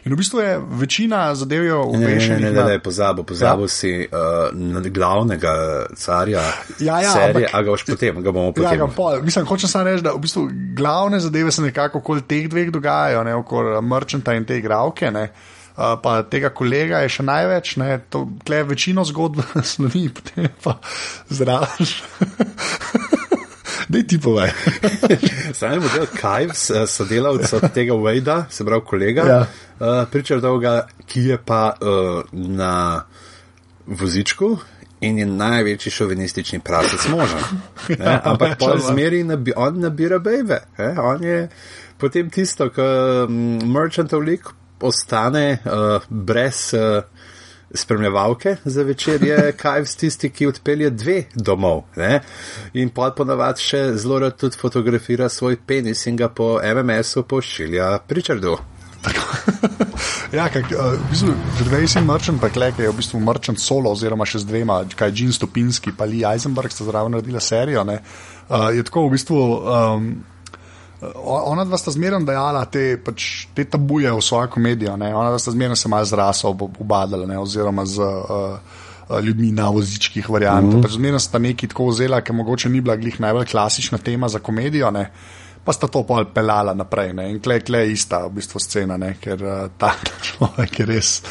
In v bistvu je večina zadev je Ne, ne, ne, ne, ne, pozabil, pozabil ja. si uh, glavnega carja Ja, ja, serije, ampak- a ga boš potem, ga bomo Ja, potem. ga pol. Mislim, hočem samo reči, da v bistvu glavne zadeve se nekako okoli teh dveh dogajajo, ne, okoli Merchanta in te igravke. Ne. Uh, pa tega kolega je še največ, ne, to je večino zgodb sloni, potem pa zraven. Dej ti povedaj. Sam je model Kajvs, eh, sodelavec od tega Wade, se pravi kolega, Ja. ja. uh, pričal dolga, ki je pa uh, na vozičku. In je največji šovinistični pravec možen. Ne, Ja, ampak po zmeri nabi, on nabira bebe. Eh? On je potem tisto, kar merchantov lik ostane uh, brez uh, spremljevalke za večer, je Kajvs tisti, ki odpelje dve domov. Ne? In pa ponavadi še zelo rad tudi fotografira svoj penis in ga po MMS-u pošilja Pričardu. Ja, kak, uh, v bistvu, Gervais in Merchant, pa Klek je v bistvu Merchant solo, oziroma še z dvema, kaj Jean Stopinski, pa Lee Eisenberg sta zraven naredila serijo. ne. Uh, je tako v bistvu. Um, Ona dva sta zmerno dajala te, pač, te tabuje v svojo komedijo, ne? ona dva sta zmerno se malo z raso ob- ubadala, ne? oziroma z uh, uh, ljudmi na vozičkih variantah. Mm -hmm. pač zmerno sta neki tako vzela, ker mogoče ni bila glih najbolj klasična tema za komedijo, ne? pa sta to pol pelala naprej. Ne? In klej, klej, ista v bistvu scena, ne? ker uh, ta človek je res.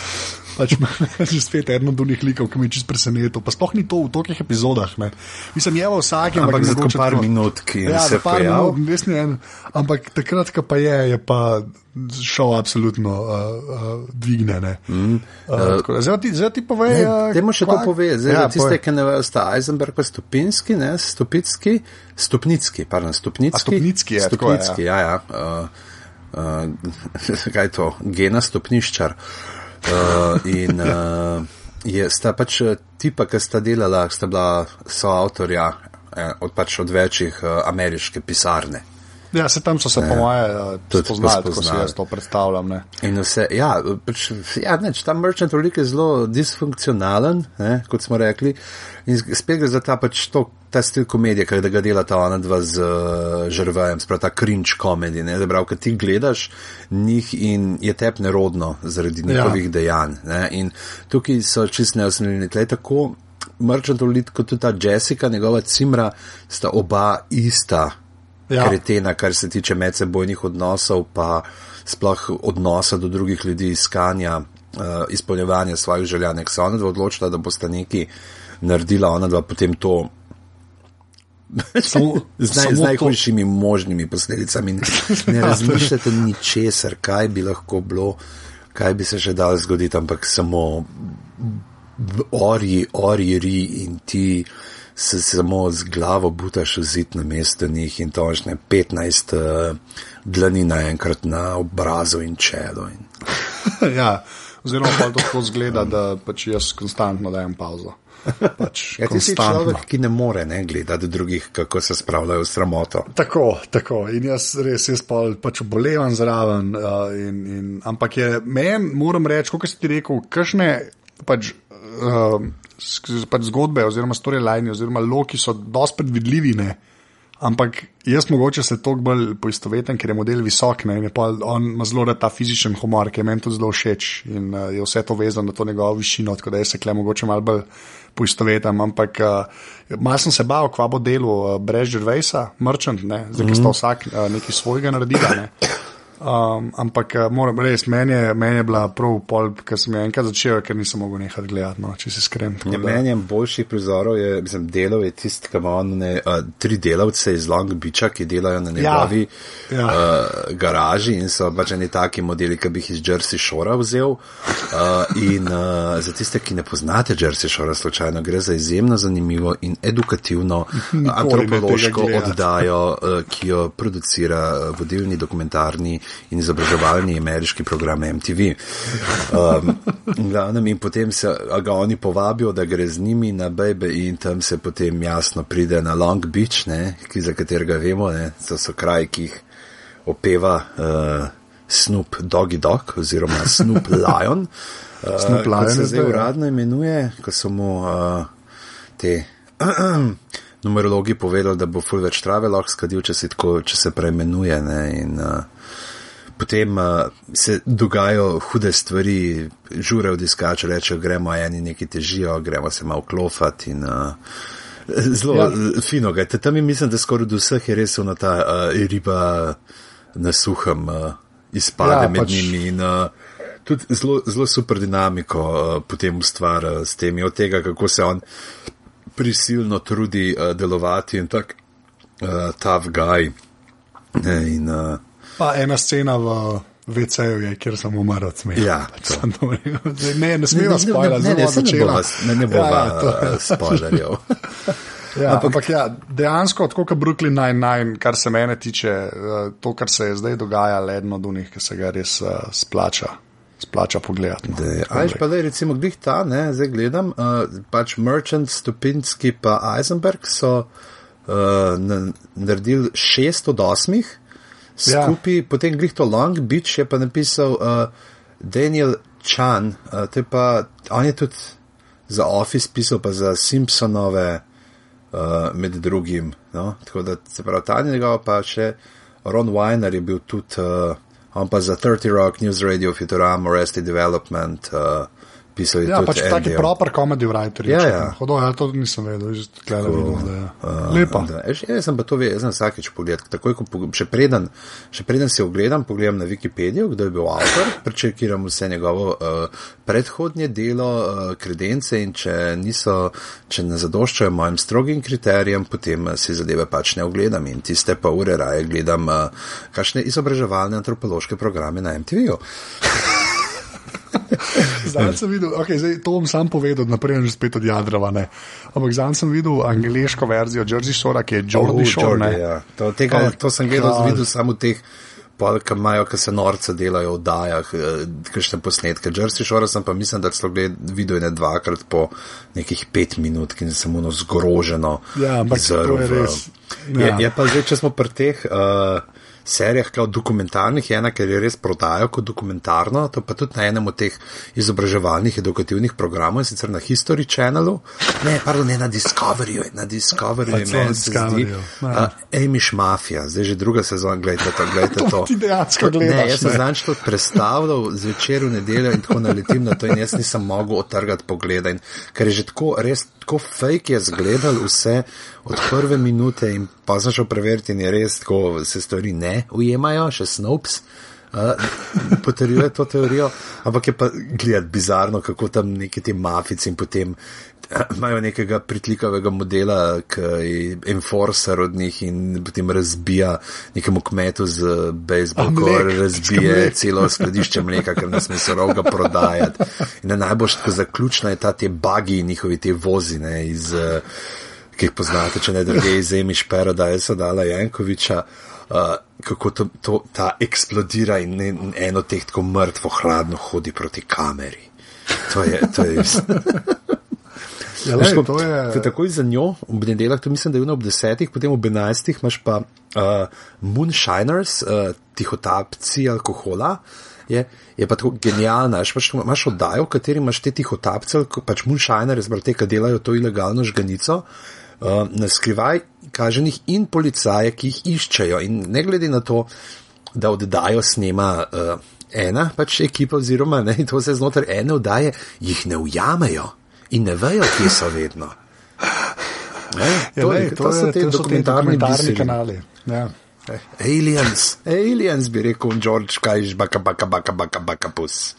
Pač že spet eno od unih likov, ki me je čist presenetil. Pa sploh ni to v tolikih epizodah. Ne. Mislim, je v vsakem, Ampak za par minut, ki ja, se par pojavi. minut, res ni en. Ampak takrat, ko pa je, je pa šel absolutno uh, uh, dvigne. Ne. Mm, uh, zdaj, ti, zdaj ti povej. uh, Dajmo še to kva- povedati. Zdaj, ja, ja, tiste, ki ne vejo, sta Eisenberg pa Stopinski, ne, Stopicki, Stopnicki, pardon, Stopnicki. A, Stopnicki je, tako je, Stopnicki, ja, ja. Uh, uh, kaj je to? Gena stopniščar. Uh, in uh, je, sta pač eh, tipa, ki sta delala, sta bila soavtorja eh, od, pač od večjih uh, ameriške pisarne. Ja, se tam so se, po moje, uh, Tudi spoznali, tako si spoznali. jaz to predstavljam. Ne. In vse, ja, pač, ja neč, ta merchant veliko je zelo disfunkcionalen, ne, kot smo rekli. In spet gre za ta, pač to, ta stil komedije, ki ga dela ta ona dva z uh, žrvajem, sprav ta cringe komedij, ne, da prav, kad ti gledaš njih in je tep nerodno zaradi njihovih ja. dejanj. Ne, in tukaj so čist neosnovljeni, tle tako. Merchant Olit, kot tudi ta Jessica, njegova cimra, sta oba ista Ja. kretena, kar se tiče medsebojnih odnosov, pa sploh odnosa do drugih ljudi, iskanja, uh, izpolnjevanja svojih želja. Nek se ona dva odločila, da bosta neki naredila, ona dva potem to. Samo- z, naj, z to- najhujšimi možnimi posledicami. Ne razmišljate ničesar, kaj bi lahko bilo, kaj bi se še dalo zgoditi, ampak samo orji, orji ri in ti se samo z glavo butaš v zid na mesto njih in to je 15 uh, dlani naenkrat na obrazu in čelo. In... ja, oziroma pa to tako zgleda, da pač jaz konstantno dajem pauzo. Pač Ja, ti si človek, ki ne more ne, gledati drugih, kako se spravljajo v sramoto. Tako, tako. In jaz res, jaz pa pač obolevam zraven. Uh, in, in, ampak je meni, moram reči, kot si ti rekel, kakšne pač, uh, pač zgodbe, oziroma storyline, oziroma loki so dosti predvidljivi. Ne? Ampak jaz mogoče se to bolj poistoveten, ker je model visok ne? in on ima zelo rad ta fizičen humor, ki je meni tudi zelo všeč in uh, je vse to vezano na to njegovo višino, tako da jaz se kle mogoče malo bolj poistovetam. Ampak uh, malo sem se bal, kva bo delo uh, brez Žrvejsa, Merchant, ne? zdaj mm -hmm. sta vsak uh, nekaj svojega naredila. Ne? Um, ampak eh, moram reči, meni, meni je bila prav pol, ker sem jo enkrat začel, ker nisem mogel nehati gledati, no, če se skrem. Ja, meni je boljših prizorov, je, mislim, delov je tisti, ki ima one, uh, tri delavce iz Long Beacha, ki delajo na njegovi ja, ja. uh, garaži in so pač neki taki modeli, ki bi jih iz Jersey Shore vzel. Uh, in uh, za tiste, ki ne poznate Jersey Shore, slučajno gre za izjemno zanimivo in edukativno antropološko oddajo, uh, ki jo producira uh, vodilni dokumentarni in izobraževalni ameriški program MTV. Um, glavnem, in potem se ga oni povabijo, da gre z njimi na Baby in tam se potem jasno pride na Long Beach, ne, ki, za katerega vemo, da so, so kraji, ki jih opeva uh, Snoop Doggy Dog oziroma Snoop Lion. Uh, Snoop Lion se zdaj uradno imenuje, ko so mu uh, te. Numerologi povedali, da bo full več trave lahko skadil, če se, tako, če se preimenuje. Ne, in, uh, potem uh, se dogajajo hude stvari, žure v diskaču, rečejo, gremo eni neki težijo, gremo se malo klofati in uh, zelo ja. fino ga. Tam mislim, da skoraj do vseh je res ona ta uh, riba na suhem uh, izpade ja, med pač... njimi in uh, tudi zelo, zelo super dinamiko uh, potem ustvarja s temi, od tega, kako se on prisilno trudi uh, delovati in tak uh, tough guy. In, uh, Pa ena scena v VC-ju je, kjer sem umrl od smeha. Ja, ne, ne smemo spojiti, ne, ne, začela. ne, ne bo ja, ja, spoilerjev. Ja, ampak, ampak ja, dejansko, tako kot Brooklyn Nine-Nine, kar se mene tiče, eh, to, kar se je zdaj dogaja, je eno od njih, ki se ga res uh, splača. Splača pogledati. No. Aj, pa da je recimo glih ta, ne, zdaj gledam, uh, pač Merchant, Stupinski pa Eisenberg so uh, naredili šest od osmih, skupaj, ja. potem grih to Long Beach, je pa napisal uh, Daniel Chan, uh, pa, on je tudi za Office pisal, pa za Simpsonove, uh, med drugim. No? Tako da se pravi, ta njegov pa še Ron Weiner je bil tudi, uh, on pa za 30 Rock, News Radio, Futurama, Arrested Development. Uh, pisali. Ja, pač taki proper comedy writer. Ja, ja. Hodo, ja, to nisem vedel, že tukaj videl. Da, ja. uh, Lepa. Da, jaz, jaz sem pa to vedel, jaz sem vsakeč pogledal. Takoj, ko še preden, še preden si ogledam, pogledam na Wikipedijo, kdo je bil avtor, prečekiram vse njegovo uh, predhodnje delo, uh, kredence in če niso, če ne zadoščajo mojim strogim kriterijem, potem uh, si zadeve pač ne ogledam in tiste pa ure raje gledam, uh, kakšne izobraževalne antropološke programe na MTV-ju. zdaj sem videl, okay, zdaj, to bom sam povedal, naprej že spet od Jadrava. Ne. Ampak zdaj sem videl angliško verzijo Jersey Shore, ki je Jordi oh, Shore. Jordi, ja. to, tega, to sem gledal, videl samo v teh. Ki imajo, ki se norce delajo v dajah, eh, kakšne posnetke. Jersey Shore sem pa mislim, da so gledali video ne dvakrat po nekih pet minut, ki sem mu zgroženo. Ja, ampak to je res. Ja. Je, je pa zdaj, če smo pri teh. Uh, serijah, kot dokumentarnih, ena, ker je res prodajo kot dokumentarno, to pa tudi na enem od teh izobraževalnih edukativnih programov, sicer na History Channelu, ne, pardon, ne na Discoveryju, na Discoveryju, na Discoveryju. Amish Mafia, zdaj že druga sezona, gledajte to, gledajte to. to. Ti dejansko gledaš. Ne, jaz sem znač to predstavljal zvečer v nedeljo in tako naletim na to in jaz nisem mogel otrgati pogleda, in, ker je že tako res tako fake je zgledal vse od prve minute in pa sem šel preveriti in je res tako, se stvari ne ujemajo, še Snopes. Uh, potrjuje to teorijo, ampak je pa gledati bizarno, kako tam neki ti mafici in potem uh, imajo nekega pritlikavega modela, ki je enforcer od njih in potem razbija nekemu kmetu z bejzbolom, ko razbije celo skladišče mleka, ker nas ne soro ga prodajati. In najbolj zaključna je ta te bagi njihovi te vozine iz. Uh, ki jih poznate, če ne druge iz Emiš Paradise, Dala Jankoviča, uh, kako to, to, ta eksplodira in eno teh tako mrtvo, hladno hodi proti kameri. To je, to je res. Ja, lej, to je... To je takoj za njo, ob nedeljah, to mislim, da je ob desetih, potem ob enajstih imaš pa uh, Moonshiners, uh, tihotapci alkohola. je, je pa tako genialna. Veš, pač, imaš oddajo, v kateri imaš te tihotapce, pač moonshiner, te, ki delajo to ilegalno žganico, uh, na skrivaj kaženih in policaje, ki jih iščejo. In ne glede na to, da oddajo snema. Uh, Ena pač ekipa, oziroma ne, to se znotraj ene oddaje, jih ne ujamejo in ne vejo, kje so vedno. Ne, ja, to, lej, to, to so te dokumentarni, dokumentarni kanali. Ja. Aliens, aliens bi rekel George, kaj je baka, baka, baka, baka, baka, pus.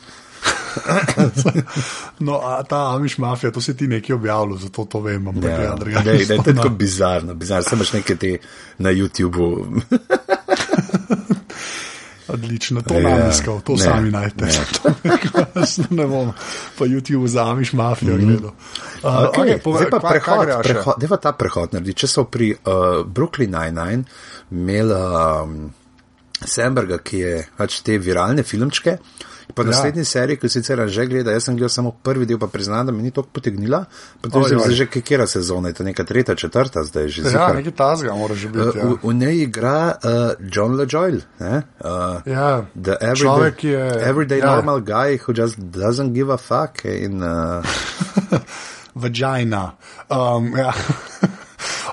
no, a ta amiš mafija, to si ti nekaj objavljal, zato to vem. Ja, ja, ne, ne, to je tako bizarno, bizarno. Samo še nekaj te na YouTubu. Odlično, to nam je iskal, to ne, sami najdete. Ne. ne bom po YouTubu zamiš mafijo mm. gledal. Uh, okay, okay, zdaj pa prehod, prehod, prehod, ta prehod naredi. Če so pri uh, Brooklyn Nine-Nine imeli um, Semberga, ki je pač te viralne filmčke, uh, Po ja. naslednji seriji, ki sicer že gleda, jaz sem gledal samo prvi del, pa priznam, da mi ni to potegnila. To je že kera sezona, je to neka tretja, četrta zdaj že. Ja, nekaj tazga mora že biti. Ja. V, v njej igra uh, John LeJoyle. Uh, ja, everyday, človek je. Everyday ja. normal guy who just doesn't give a fuck. In, uh, Vagina. Um, ja.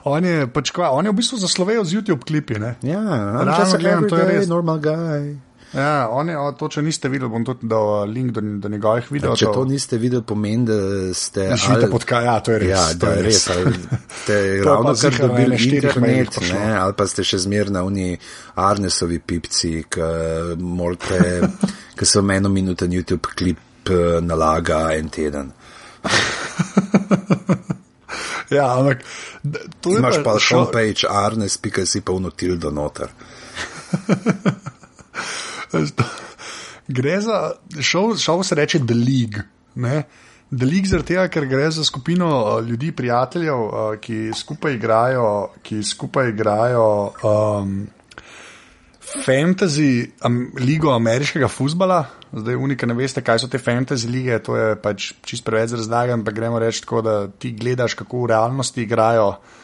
On je, pač, kva, on je v bistvu zaslovel z YouTube klipi. Ne? Ja, Ravno, gledam, to je res. Normal guy. Ja, on je, to, če niste videli, bom tudi dal link do, do njegovih videoposnetkov. Če to niste videli, pomeni, da ste. Živite pod kaj, ja, to je res. Ja, to je res. Ste ravno kar dobili internet, ne, ali pa ste še zmer na uni Arnesovi pipci, ki so meno minuten YouTube klip eh, nalaga en teden. ja, ampak. Imaš pa homepage Arnes, pika si pa unotil do noter. gre za, šel, šel se reče The League. Ne? The League zaradi tega, ker gre za skupino uh, ljudi, prijateljev, uh, ki skupaj igrajo, ki skupaj igrajo um, fantasy um, ligo ameriškega futbola. Zdaj, unika ne veste, kaj so te fantasy lige, to je pač čist preveč razlagan, pa gremo reči tako, da ti gledaš, kako v realnosti igrajo. Uh,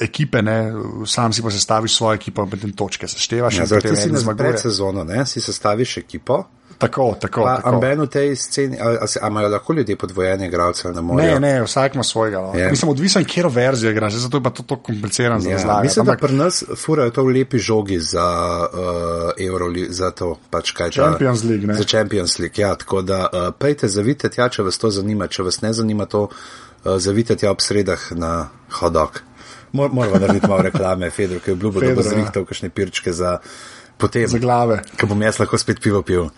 ekipe, ne, sam si pa sestaviš svojo ekipo, in potem točke seštevaš. Ja, zdaj, si na predsezono, ne, si sestaviš ekipo. Tako, tako. Amben v tej sceni, ali, ali, ali imajo lahko ljudje podvojene igralce ne morejo? Ne, ne, vsak ima svojega. No. Yeah. Mislim, odvisen, kjer verzijo igraš, zato je pa to tako komplicirano za yeah. razlagati. Mislim, ampak... da pri nas furajo to v lepi žogi za uh, Euro, za to pač kaj češ. Champions League, ne? Za Champions League, ja, tako da uh, pejte zavite tja, če vas to zanima, če vas ne zanima to, uh, zavite tja ob sredah na hodok. Moramo narediti malo reklame, Fedor, ki je obljubil, da bo zrihtal kakšne pirčke za potem. Za glave. Ko bom jaz lahko spet pivo pil,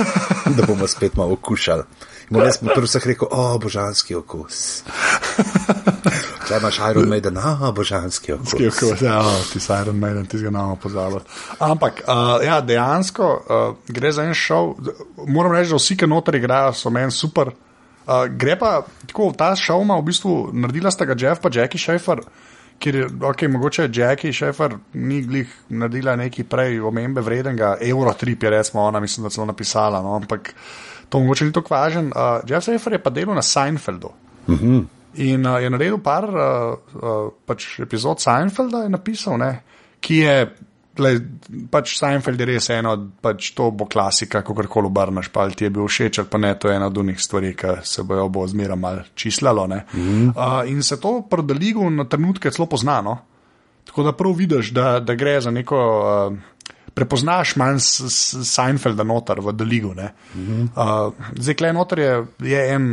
da bomo spet malo okušali. In jaz sem prvi vseh rekel, o, božanski okus. Če imaš Iron Maiden, a, božanski okus. okus ja, o, ti si Iron Maiden, ti si ga namo pozabil. Ampak, uh, ja, dejansko uh, gre za en šov. Moram reči, da vsi, ki noter igrajo, so meni super. Uh, gre pa tako, ta šov ima v bistvu, naredila sta ga Jeff pa Jackie Schaefer ker je okay, mogoče Jackie Šefer ni glih naredila neki prej omembe vrednega, Eurotrip je recimo ona, mislim, da celo napisala, no, ampak to mogoče ni tako važen. Uh, Jeff Šefer je pa delal na Seinfeldu. Mm -hmm. In uh, je naredil par uh, uh, pač epizod Seinfelda, je napisal, ne, ki je Le, pač Seinfeld je res eno, pač to bo klasika, kako koli obrneš, pa ti je bil všeč, pa ne, to je ena od unih stvari, ki se bojo bo zmeraj mal čislalo. Mm. Uh, in se to prodaligo na trenutke zelo poznano. Tako da prav vidiš, da, da gre za neko. Uh, Prepoznaš manj Seinfelda noter v Deligu. Mm. Uh, zdaj, klej noter je, je en,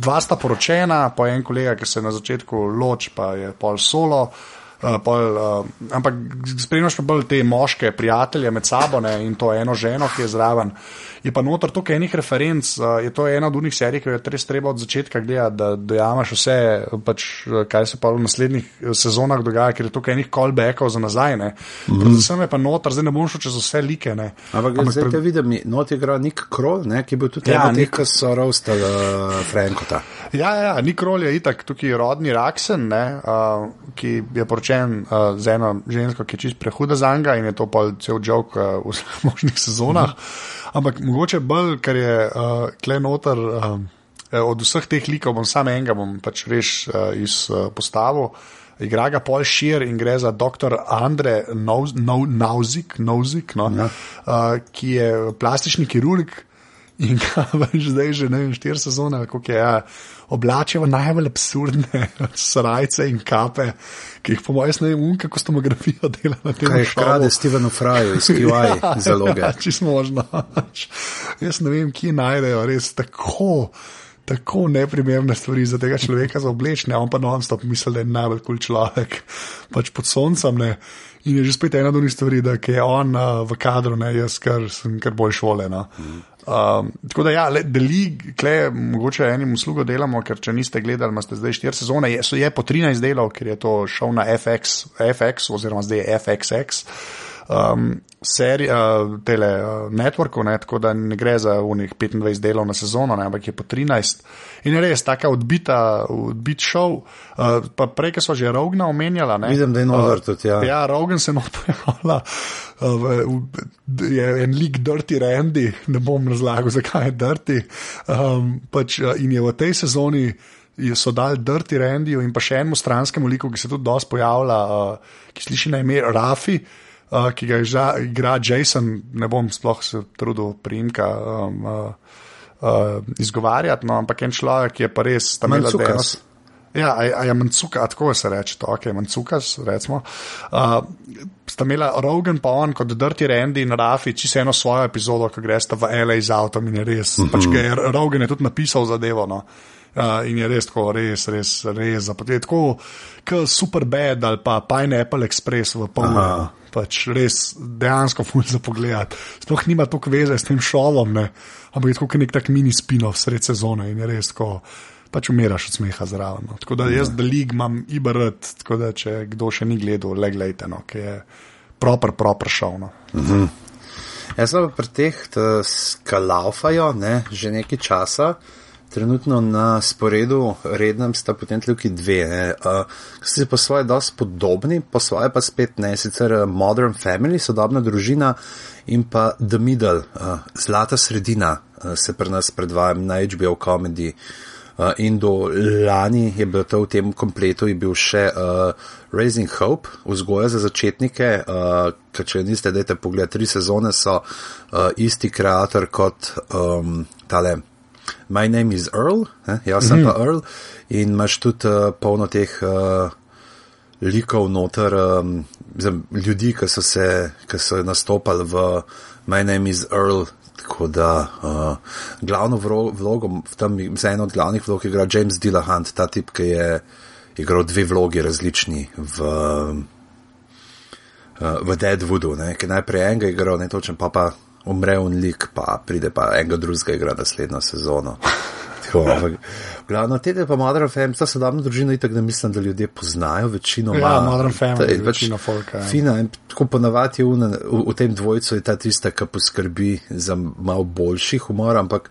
dva sta poročena, pa en kolega, ki se na začetku loči, pa je pol solo. Uh, Uh, pol, uh, ampak spremljaš pa bolj te moške prijatelje med sabo ne, in to eno ženo, ki je zraven. Je pa notor toliko enih referenc, uh, je to ena od unih serij, ki jo je res treba od začetka gledati, da dojamaš vse, pač, kaj se pa v naslednjih sezonah dogaja, ker je toliko enih callbackov za nazaj. Mm -hmm. Predvsem je pa notor, zdaj ne bom šel čez vse like. Ne. Ampak, ampak zdaj te vidim, not igra Nik Krol, ne, ki bo tudi ja, nek, ki so roustali uh, Frankota. Ja, ja, Nik Krol je itak tukaj rodni Raksen, ne, uh, ki je poročen poročen uh, z eno žensko, ki je čist prehuda za njega in je to pa cel jok uh, v možnih sezonah. Ampak mogoče bolj, ker je uh, kle noter. Uh, od vseh teh likov bom sam enega bom pač reš uh, izpostavil. Uh, igra ga Paul Shear in gre za dr. Andre Nauzik, Nauzik no, ja. uh, ki je plastični kirurg in ga več zdaj že ne vem, štiri sezone, kako je. Ja, Oblačijo najbolj absurdne srajce in kape, ki jih, po mojem, ne vem, kako stomografijo dela na tem mestu. Kaj krade Stevenu Fraju iz QI ja, zaloge? Ja, čisto možno. Jaz ne vem, kje najdejo res tako tako neprimerne stvari za tega človeka za oblečne, on pa non-stop misli, da je najbolj kul cool človek, pač pod soncem. Ne. In je že spet ena od njih stvari, da je on uh, v kadru, ne jaz, ker sem kar bolj šolen. No. Um, tako da, ja, deli, kle, mogoče enim uslugo delamo, ker če niste gledali, imate zdaj štiri sezone, je, je po 13 delov, ker je to šel na FX, FX oziroma zdaj je FXX. Um, serija, uh, tele uh, networkov, ne, tako da ne gre za unih 25 delov na sezono, ne, ampak je po 13. In je res taka odbita, odbit šov. Uh, pa prej, ko so že Rogna omenjala. Ne, Vidim, da je noter uh, tudi. Ja, ja Rogan se nopojavlja. Uh, je en lik Dirty Randy, ne bom razlagal, zakaj je Dirty. Um, pač, uh, in je v tej sezoni so dali Dirty Randy in pa še enemu stranskemu liku, ki se tudi dosti pojavlja, uh, ki sliši na ime Rafi uh, ki ga ža, igra Jason, ne bom sploh se trudil primka um, uh, uh, izgovarjati, no, ampak en človek je pa res tam imel denos. Ja, a, a je mancuka, tako se reče, to, ok, mancukas, recimo. Uh, sta imela Rogan pa on kot Dirty Randy in Rafi, čisto eno svojo epizodo, ko greste v LA z avtom in je res, mm -hmm. pač je Rogan je tudi napisal zadevo, no. Uh, in je res tako, res, res, res, res, tako, kot Super Bad ali pa Pineapple Express v polno pač res dejansko ful za pogled. Sploh nima toliko veze s tem šovom, ne? ampak je kot nek tak mini spinov sred sezone in je res tako. Pač umiraš od smeha zraven. No. Tako da jaz, da lig imam IBRT, tako da če kdo še ni gledal, le gledajte, no, ki je proper, proper šov. No. Mm -hmm. Jaz sem pri teh, da skalaufajo ne, že nekaj časa. Trenutno na sporedu rednem sta potem tudi dve, uh, ki so po svoje dosti podobni, po svoje pa spet ne, sicer Modern Family, sodobna družina in pa The Middle, uh, zlata sredina, uh, se pri nas predvajam na HBO komediji. Uh, in do lani je bil to v tem kompletu, je bil še uh, Raising Hope, vzgoja za začetnike, uh, ker če niste, dajte pogled, tri sezone so uh, isti kreator kot um, tale. My name is Earl, eh? jaz sem mm -hmm. pa Earl in imaš tudi uh, polno teh uh, likov noter, um, zem, ljudi, ki so se, ki so nastopali v My name is Earl. Tako da uh, glavno vlogo v tem, za eno od glavnih vlog igra James Dillahunt, ta tip, ki je igral dve vlogi različni v, uh, v Deadwoodu, ki najprej enega igral, ne točen pa pa umre un lik, pa pride pa enega drugega igra naslednjo sezono. Glavno, te pa Modern Family, ta sodobna družina, tako da mislim, da ljudje poznajo večino. Ja, Modern Family, je večino folka. Ja. Fina in tako ponavadi v, v, tem dvojcu je ta tista, ki poskrbi za malo boljši humor, ampak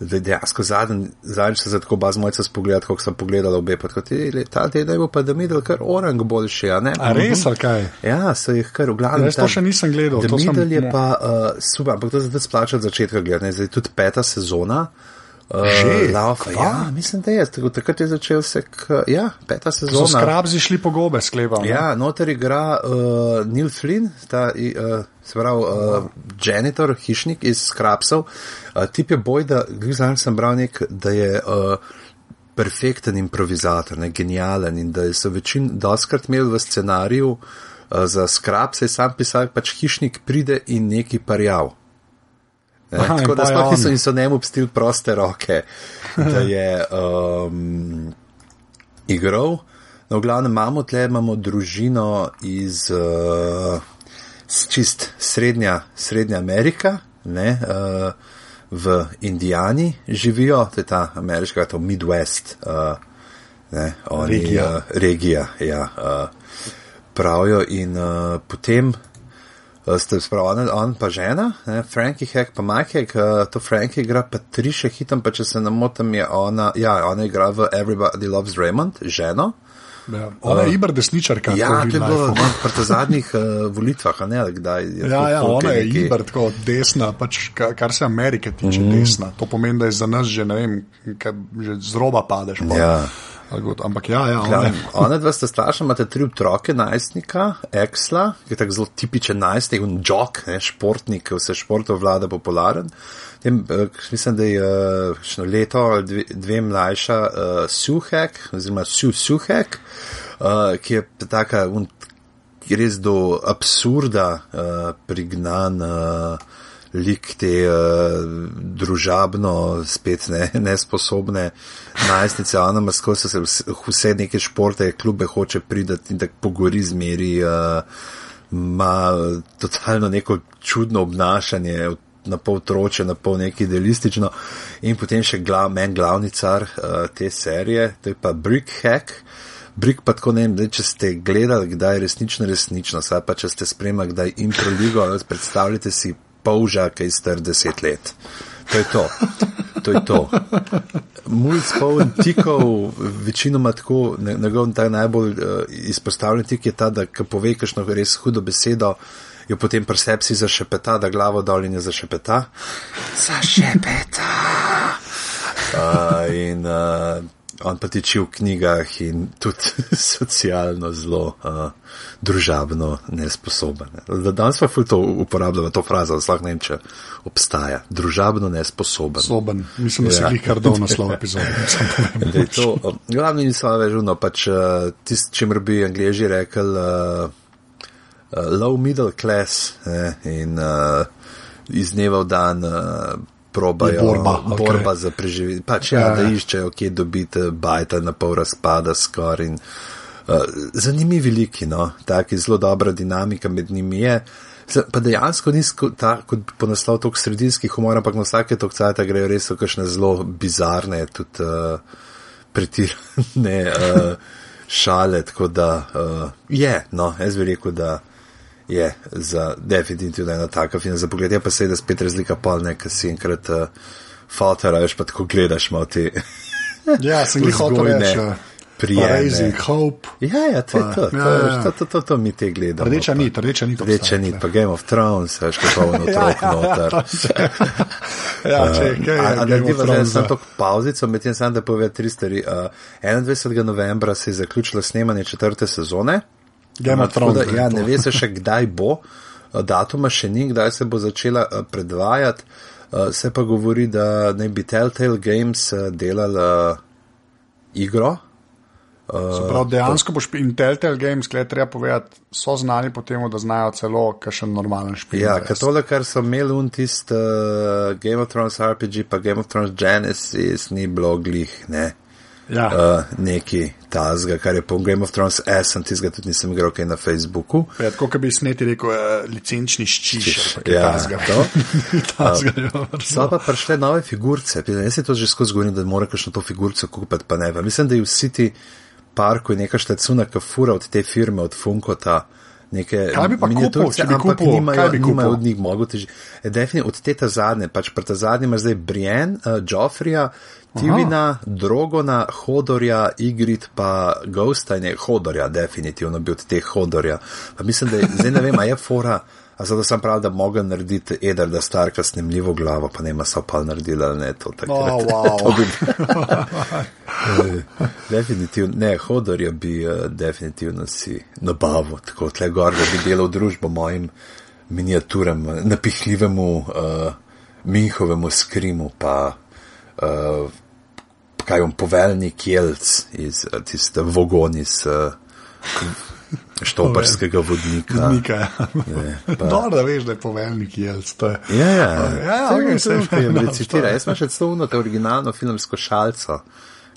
dejansko zadnjič se za tako baz mojca spogledati, kako sem pogledal obe, pa tako ti, ta teden bo pa da midel kar orang boljši, a ne? A res, ali kaj? Ja, so jih kar v glavnem. Jaz to še nisem gledal. Da midel je pa uh, super, ampak to zdaj splača od začetka gledati, zdaj tudi peta sezona. Uh, že, lauka, ja, mislim, da je. Takrat je začel se, k, ja, peta sezona. So skrabzi šli po gobe, sklepam. Ja, noter igra uh, Neil Flynn, ta, uh, se pravi, uh, janitor, hišnik iz skrabsov. Uh, tip je boj, da, gledaj, sem bral nek, da je. Uh, Perfekten improvizator, ne, genijalen in da so večin doskrat imeli v scenariju uh, za skrab, se je sam pisal, pač hišnik pride in neki parjav. Aha, tako da sploh niso, niso njemu pstil proste roke, da je um, igral. No, v glavnem imamo tle, imamo družino iz uh, čist srednja, srednja Amerika, ne, uh, v Indijani živijo, to je ta ameriška, to Midwest, uh, ne, oni, regija. Uh, regija, ja, uh, pravijo in uh, potem ste spravili, on, pa žena, ne, Frankie Hack, pa Mike Hack, uh, to Frankie igra pa tri še hitam, pa če se ne motim, je ona, ja, ona igra v Everybody Loves Raymond, ženo. Ja. Ona je iber desničarka. Ja, to je bilo pri zadnjih uh, volitvah, ne, kdaj. Je Ja, ja, ona je nekaj- iber tako desna, pač, ka- kar se Amerike tiče, mm. desna. To pomeni, da je za nas že, ne vem, že z roba padeš. pol. Ja. Ampak ja, ja, Ja, ona dva sta starša, imate tri otroke, najstnika, Exla, ki je tako zelo tipičen najstnik, un jok, ne, športnik, ki vse športov vlada popularen. Tem, eh, mislim, da je eh, kakšno leto ali dve, dve mlajša uh, Suhek, oziroma Su Suhek, uh, ki je taka un, res do absurda uh, prignan. Uh, lik te uh, družabno, spet ne, nesposobne najstnice, ona ima skozi se vse, neke športe, klube hoče pridati in tako pogori zmeri, uh, ima totalno neko čudno obnašanje, na pol troče, na pol neki idealistično in potem še glav, men glavni car uh, te serije, to je pa Brick Hack. Brik pa tako ne vem, če ste gledali, kdaj je resnično resnično, saj pa če ste spremljali, kdaj impro ligo, predstavljate si polžak, ki je star deset let. To je to. To je to. Mulj spoln tikov, večinoma tako, njegov ta najbolj uh, izpostavljen tik je ta, da ko pove kakšno res hudo besedo, jo potem pri sebi si zašepeta, da glavo dol in je zašepeta. Zašepeta. Uh, in uh, on pa tiči v knjigah in tudi socialno zelo uh, družabno nesposoben. Ne. Da danes pa ful to uporabljamo, to frazo, sploh ne vem, če obstaja. Družabno nesposoben. Soben. Mislim, da Ja. jih kar dol naslov epizode. to, uh, glavni niso več žuno, pač uh, tisto, čemer bi angliži rekli uh, uh, low middle class ne, in uh, iz dneva v dan uh, probajo borba, okej. borba za preživetje. Pač ja, Ja, da ja. iščejo, kje dobiti bajta na pol razpada skoraj. in, Uh, zanimivi liki, no, taki zelo dobra dinamika med njimi je. Pa dejansko ni ta, kot po naslov tok sredinski humor, ampak na vsake tok cajta grejo res v kakšne zelo bizarne, tudi uh, pretirane uh, šale, tako da uh, je, no, jaz bi rekel, da je za definitivno ena taka fina za pogled. Je pa seveda spet razlika polne, ker si enkrat uh, faltera, veš pa tako gledaš malo te. Ja, sem jih hotel reči. ja. Pa Raising Hope. Ja, ja, to je Pa- to, to, ja, ja, ja. to, to, to, to mi te gledamo. Rdeča pa- nit, rdeča nit. Rdeča nit, pa Game of Thrones, veš, kako je otrok noter. Ja, če kaj je. A- a Game narediva of zdaj samo ja. to pauzico, medtem sam da pove tri stvari. Uh, 21. novembra se je zaključilo snemanje četrte sezone. Game of Thrones. ja, ne ve se še kdaj bo, uh, datuma še ni, kdaj se bo začela uh, predvajati. Uh, se pa govori, da naj bi Telltale Games uh, delala uh, igro. Se pravi, dejansko boš in Telltale Games, gled, treba povedati, so znani po tem, da znajo celo kakšen normalen špil. Ja, ker tole, kar so imeli un tist uh, Game of Thrones RPG, pa Game of Thrones Genesis, ni bilo glih, ne. Ja. Uh, neki tazga, kar je po Game of Thrones S, sem tizga tudi nisem igral kaj na Facebooku. Ja, tako, kot bi sneti rekel, uh, licenčni ščiš. Ja, to. to. So pa prišle nove figurce, jaz si to že skozi govorim, da mora kakšno to figurco kupiti, pa ne. Pa mislim, da je v City parku neka štacuna, ki fura od te firme, od Funkota. Neke Kaj bi pa kupil, če bi ampak kupil? nimajo, bi nimajo kupil? od njih mogoče. Definitivno od te ta zadnje, pač pri ta zadnji imaš zdaj Brienne, uh, Joffrija, Tivina, Drogona, Hodorja, Igrit pa Ghosta in je Hodorja, definitivno bi od teh Hodorja. Pa mislim, da je, zdaj ne vem, a je fora, a zato sem prav, da mogo narediti Eder, da starka snemljivo glavo, pa ne ima so pa naredila, ne to tako. Oh, wow. Definitivno, ne, Hodorja bi uh, definitivno si nabavil, tako tle gor, da bi delal družbo mojim miniaturam, napihljivemu uh, Minhovemu skrimu, pa uh, kaj on poveljnik Jelc iz uh, tiste vogon iz uh, štoparskega vodnika. Nika, ja. Ne, pa- Dobro, da veš, da je poveljnik Jelc. to je- Ja, ja, ja, bom saj to, ki jim no, recitira. to je. Jaz sem še celo te originalno filmsko šalco,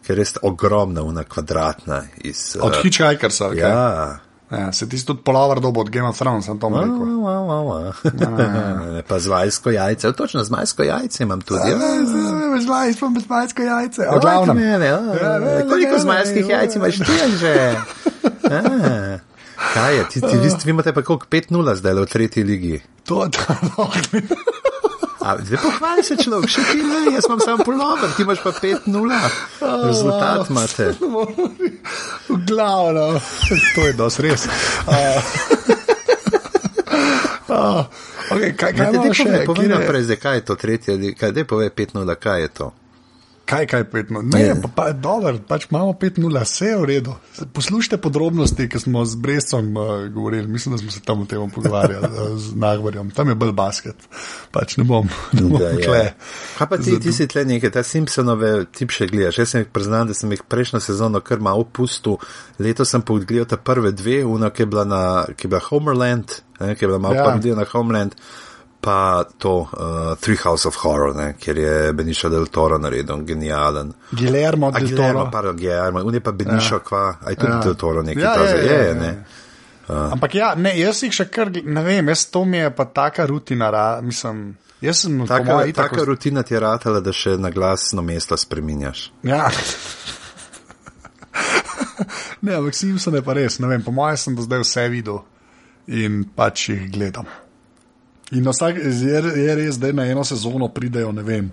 ki je res ogromna, una kvadratna. Iz, Od uh, Hitchhikersa. Okay. Ja. Ja, se ti tudi polavar dobo od Game of Thrones, sem to Wow, rekel. wow, wow, wow. Pa z majsko jajce, točno z majsko jajce imam tudi. Ja. Smo bez majsko jajce. O, V glavnem. ne, ne, o, Ja, ne, ne, Koliko z majskih jajc imaš ti že? A. Kaj je, ti, ti, vi, vi imate pa koliko 5-0 zdaj v tretji ligi. To je to. A, Zdaj pohvali se človek, še ti ne, jaz imam samo polover, ti imaš pa 5-0. Rezultat imate. V glavno, to je dosti res. Uh, okay, kaj kaj ti še? povej, povej je- naprej, zdaj kaj je to tretje kaj dej pove 5-0, kaj je to? Kaj, kaj, pet minut? Ne, pa, pa dobro, pač imamo 5-0, vse je v redu. Poslušajte podrobnosti, ki smo z Brescom uh, govorili, mislim, da smo se tam o tem pogovarjali uh, z Nagvarjem. Tam je bolj basket, pač ne bom, ne bom Da, ja. kle. Kaj pa ti, ti si tle nekaj, ta Simpsonove tip še gledaš? Jaz sem jih priznal, da sem jih prejšnjo sezono kar malo pustil. Letos sem pa odgledal ta prve dve, una, ki je bila, na, ki je bila Homerland, ne, ki je bila malo Ja. ja. parodija na Homeland, pa to uh, Three House of Horror, ne, kjer je Benicio del Toro naredil, genijalen. Guillermo A del Guillermo, pardon, Guillermo, on je pa Benicio, ja. kva, aj tudi Ja. del Toro nekaj Ja, ja, ja, ja, ja, je, ja, ne. ja. Ampak ja, ne, jaz jih še kar, ne vem, jaz to mi je pa taka rutina, ra, mislim, jaz sem Taka, itak taka rutina ti je ratala, da še na glasno mesto spreminjaš. Ja. ne, ampak Simpson je pa res, ne vem, po mojem sem do zdaj vse videl in pač jih gledam. In vsak, je, je res, da na eno sezono pridejo, ne vem,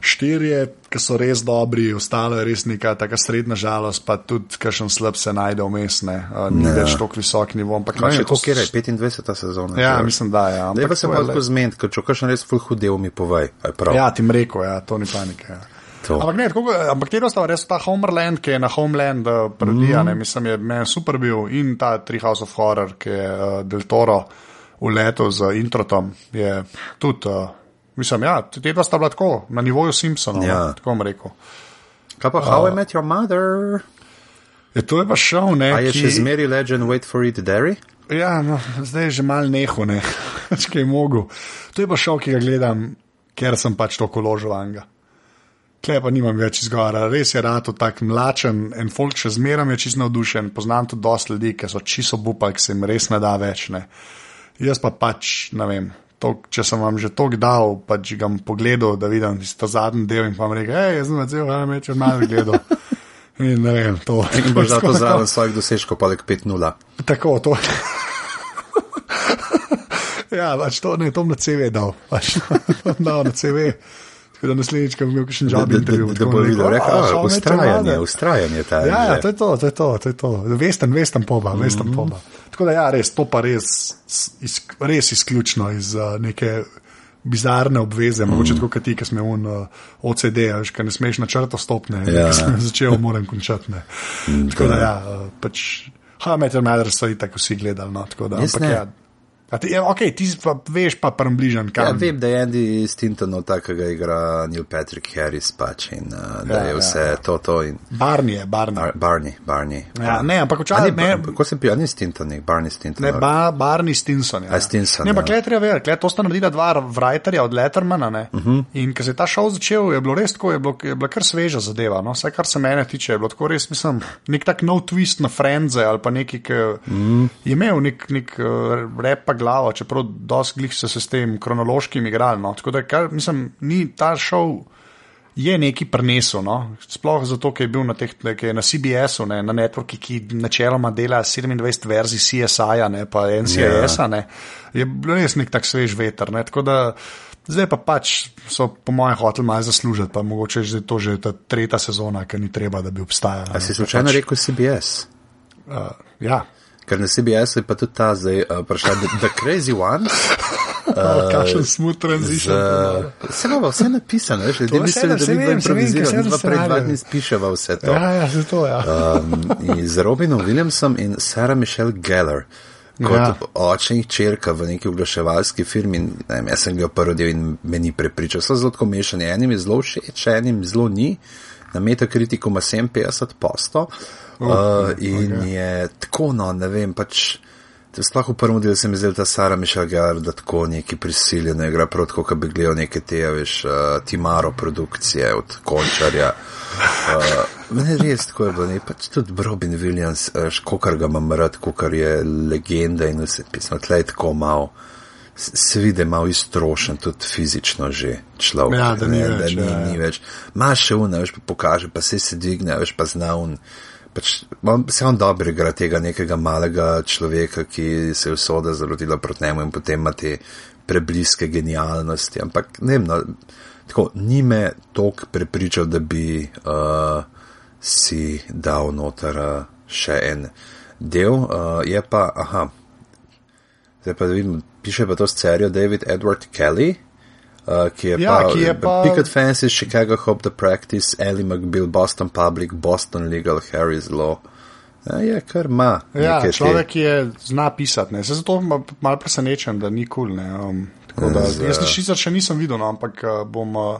štirje, ki so res dobri, ostalo je res neka taka srednja žalost, pa tudi kakšen slab se najde vmes, ne, uh, ni Ja. več tako visok nivo. Ampak Pa ne še to koliko je, s- 25. sezona? Ja, torej. mislim, da je. Ja. Zdaj pa Ampak se je pa le- lahko zmeniti, ker če kakšen res ful hudev mi povej. je? Ja, ti rekel, ja, to ni panike. Ja. To. Ampak ne, tako, ampak te dostava res ta Homerland, ki je na Homeland uh, parodija, mm. ne, mislim, je meni super bil in ta Three House of Horror, ki je uh, Del Toro uletel z introtom, je tudi, uh, mislim, ja, te dva sta bila tako, na nivoju Simpsonov, Ja. ja. tako bom rekel. Kaj pa How I Met Your Mother? Je, to je pa šel, ne, A je ki, še zmeri Legend Wait for It Derry? Ja, no, zdaj je že mal neho, ne, če je mogel. To je pa šel, ki ga gledam, ker sem pač to koložil vanga. Klej pa nimam več izgovora, res je rado tako mlačen in folk še zmeraj je čisto navdušen. Poznam tudi dosti ljudi, ki so čisto bupa, ki se jim res ne da več. Ne. Jaz pa pač, ne vem, to, če sem vam že to dal, pač ga bom pogledal, da vidim tisto zadnji del in pa vam rekel, hej, jaz sem cel dan več malo gledal. In ne vem, to. In boš zato zraven svojih dosežkov, pa lek 5-0. Tako, to. ja, pač to, ne, to bom na CV dal. Pač, dal na CV. Tako da naslednjič, ko bom imel kakšen Da, job da, intervju, da, da bo videl, rekel, "Ah, "A, how met your ustrajanje, mother." ustrajanje ta Ja, ja, to je to, to je to, to je to. Vesten, vesten poba, vesten Mhm. poba. Tako da ja, res, to pa res, iz, res izključno iz uh, neke bizarne obveze, Mhm. mogoče tako kot ti, ki smo un uh, OCD, veš, ki ne smeš na črto stopne, Ja. ja. sem začel, moram končati. Ne. Tako da ja, uh, pač, ha, Meteor Matter so itak vsi gledali, no, tako da, ampak ja. Ja, ok, ti pa veš pa prem bližen, Ja, vem, da je Andy Stintonov takega igra Neil Patrick Harris pač in uh, da Ja, je ja, vse ja. to, to in Barney je, Barney. Bar Barney, Barney. Ja, ne, ampak včasih ne, ne. Kako sem pil, ni Stinton, nek Barney Stinton. Ne, ba, Barney Stinson. Ja. A, Stinson, ne, pa ja. klej treba verjeti, klej to sta naredila dva writerja od Lettermana. Uh Mhm. -huh. In ko se je ta šov začel, je bilo res tako, je, bilo, je bila kar sveža zadeva. No? Vse, kar se mene tiče, je bilo tako res, mislim, nek tak nov twist na Frenze ali pa neki, ki. -huh. je imel nek, nek uh, repa glavo, čeprav dosti glih se s tem kronološkim igrali. No? Tako da, kar, mislim, ni ta šov. Je neki prenesel, no? sploh zato, ker je bil na, teh, je na CBS-u, ne, na networki, ki načeloma dela 27 verzij CSI-ja, pa NCIS-a, ne, je bil res nek tak svež veter. Ne, tako da zdaj pa pač so po mojem hoteli malo zaslužiti, pa mogoče je to že ta tretja sezona, ki ni treba, da bi obstajala. A si slučajno pač, rekel CBS? Uh, ja, Ker na CBS je pa tudi ta zdaj uh, prišla The, the Crazy Ones. uh, kakšen smooth transition. Z, vse imamo vse napisano, veš, ljudje mislijo, da mi sem mi pa pred dva dni spiševa vse to. Ja, ja, se to, ja. Um, z Robinom Williamsom in Sarah Michelle Gellar. Kot Ja. oče in čerka v neki oglaševalski firmi, ne vem, jaz sem ga del in me ni prepričal. So zelo mešani, enim je zelo všeč, enim zelo ni. Na metakritiku ima 57 posto uh, in okay. je tako, no, ne vem, pač. Sploh v prvem delu se mi zdi, da Sara Mišel Gar, da tako neki prisiljeno igra prav tako, kot bi gledal neke te, veš, uh, Timaro produkcije od Končarja. Uh, Mene res tako je bilo, ne, pač tudi Robin Williams, veš, kokar ga imam rad, kokar je legenda in vse pismo, tle je tako malo. s- Se vidi, malo iztrošen, tudi fizično že človek. Ja, da ni ne, več, da ni, ja, ja. ni več. Ma še una, veš, pa pokaže, pa se se dvigne, veš, pa zna un pač, se on dobro igra tega nekega malega človeka, ki se je usoda zalotila proti njemu in potem ima te prebliske genialnosti. Ampak ne vem, no, tako, ni me tok prepričal, da bi uh, si dal noter uh, še en del. Uh, je pa, aha, zdaj pa da vidim, piše pa to scerijo David Edward Kelly. Uh, ki je Ja, pa, ki je pa- Picket Fences, Chicago Hope the Practice, Ellie McBeal, Boston Public, Boston Legal, Harry's Law. Ja, je kar ima. Ja, te- človek, ki je zna pisati. ne. Saj zato ma- malo presenečen, da ni kul. Cool, um, tako da, Z- jaz sicer še nisem videl, no, ampak uh, bom uh,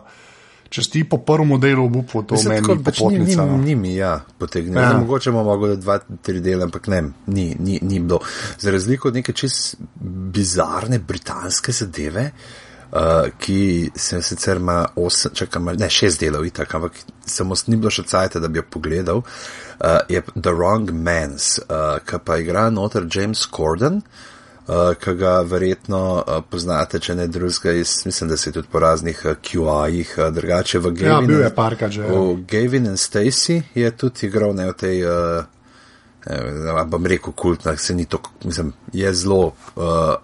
čez ti po prvem modelu obupu to meni tako, pač ni, ni, no. ni mi, ja, potegnil. Ja. Ja. Mogoče bomo mogli dva, tri dele, ampak ne, ni, ni, ni bilo. Za razliko od neke čist bizarne britanske zadeve, uh, ki se sicer ima osem, čakam, ne, šest delov itak, ampak samo ni bilo še cajta, da bi jo pogledal, uh, je The Wrong Mans, uh, ki pa igra noter James Corden. Uh, ki ga verjetno uh, poznate, če ne drugega, iz, mislim, da se je tudi po raznih uh, QI-jih, uh, drugače v Ja, Gavin. bil je parkrat že. ja. V Gavin and Stacy je tudi igral ne v tej, uh, eh, bom rekel, kultna, se ni to, mislim, je zelo uh,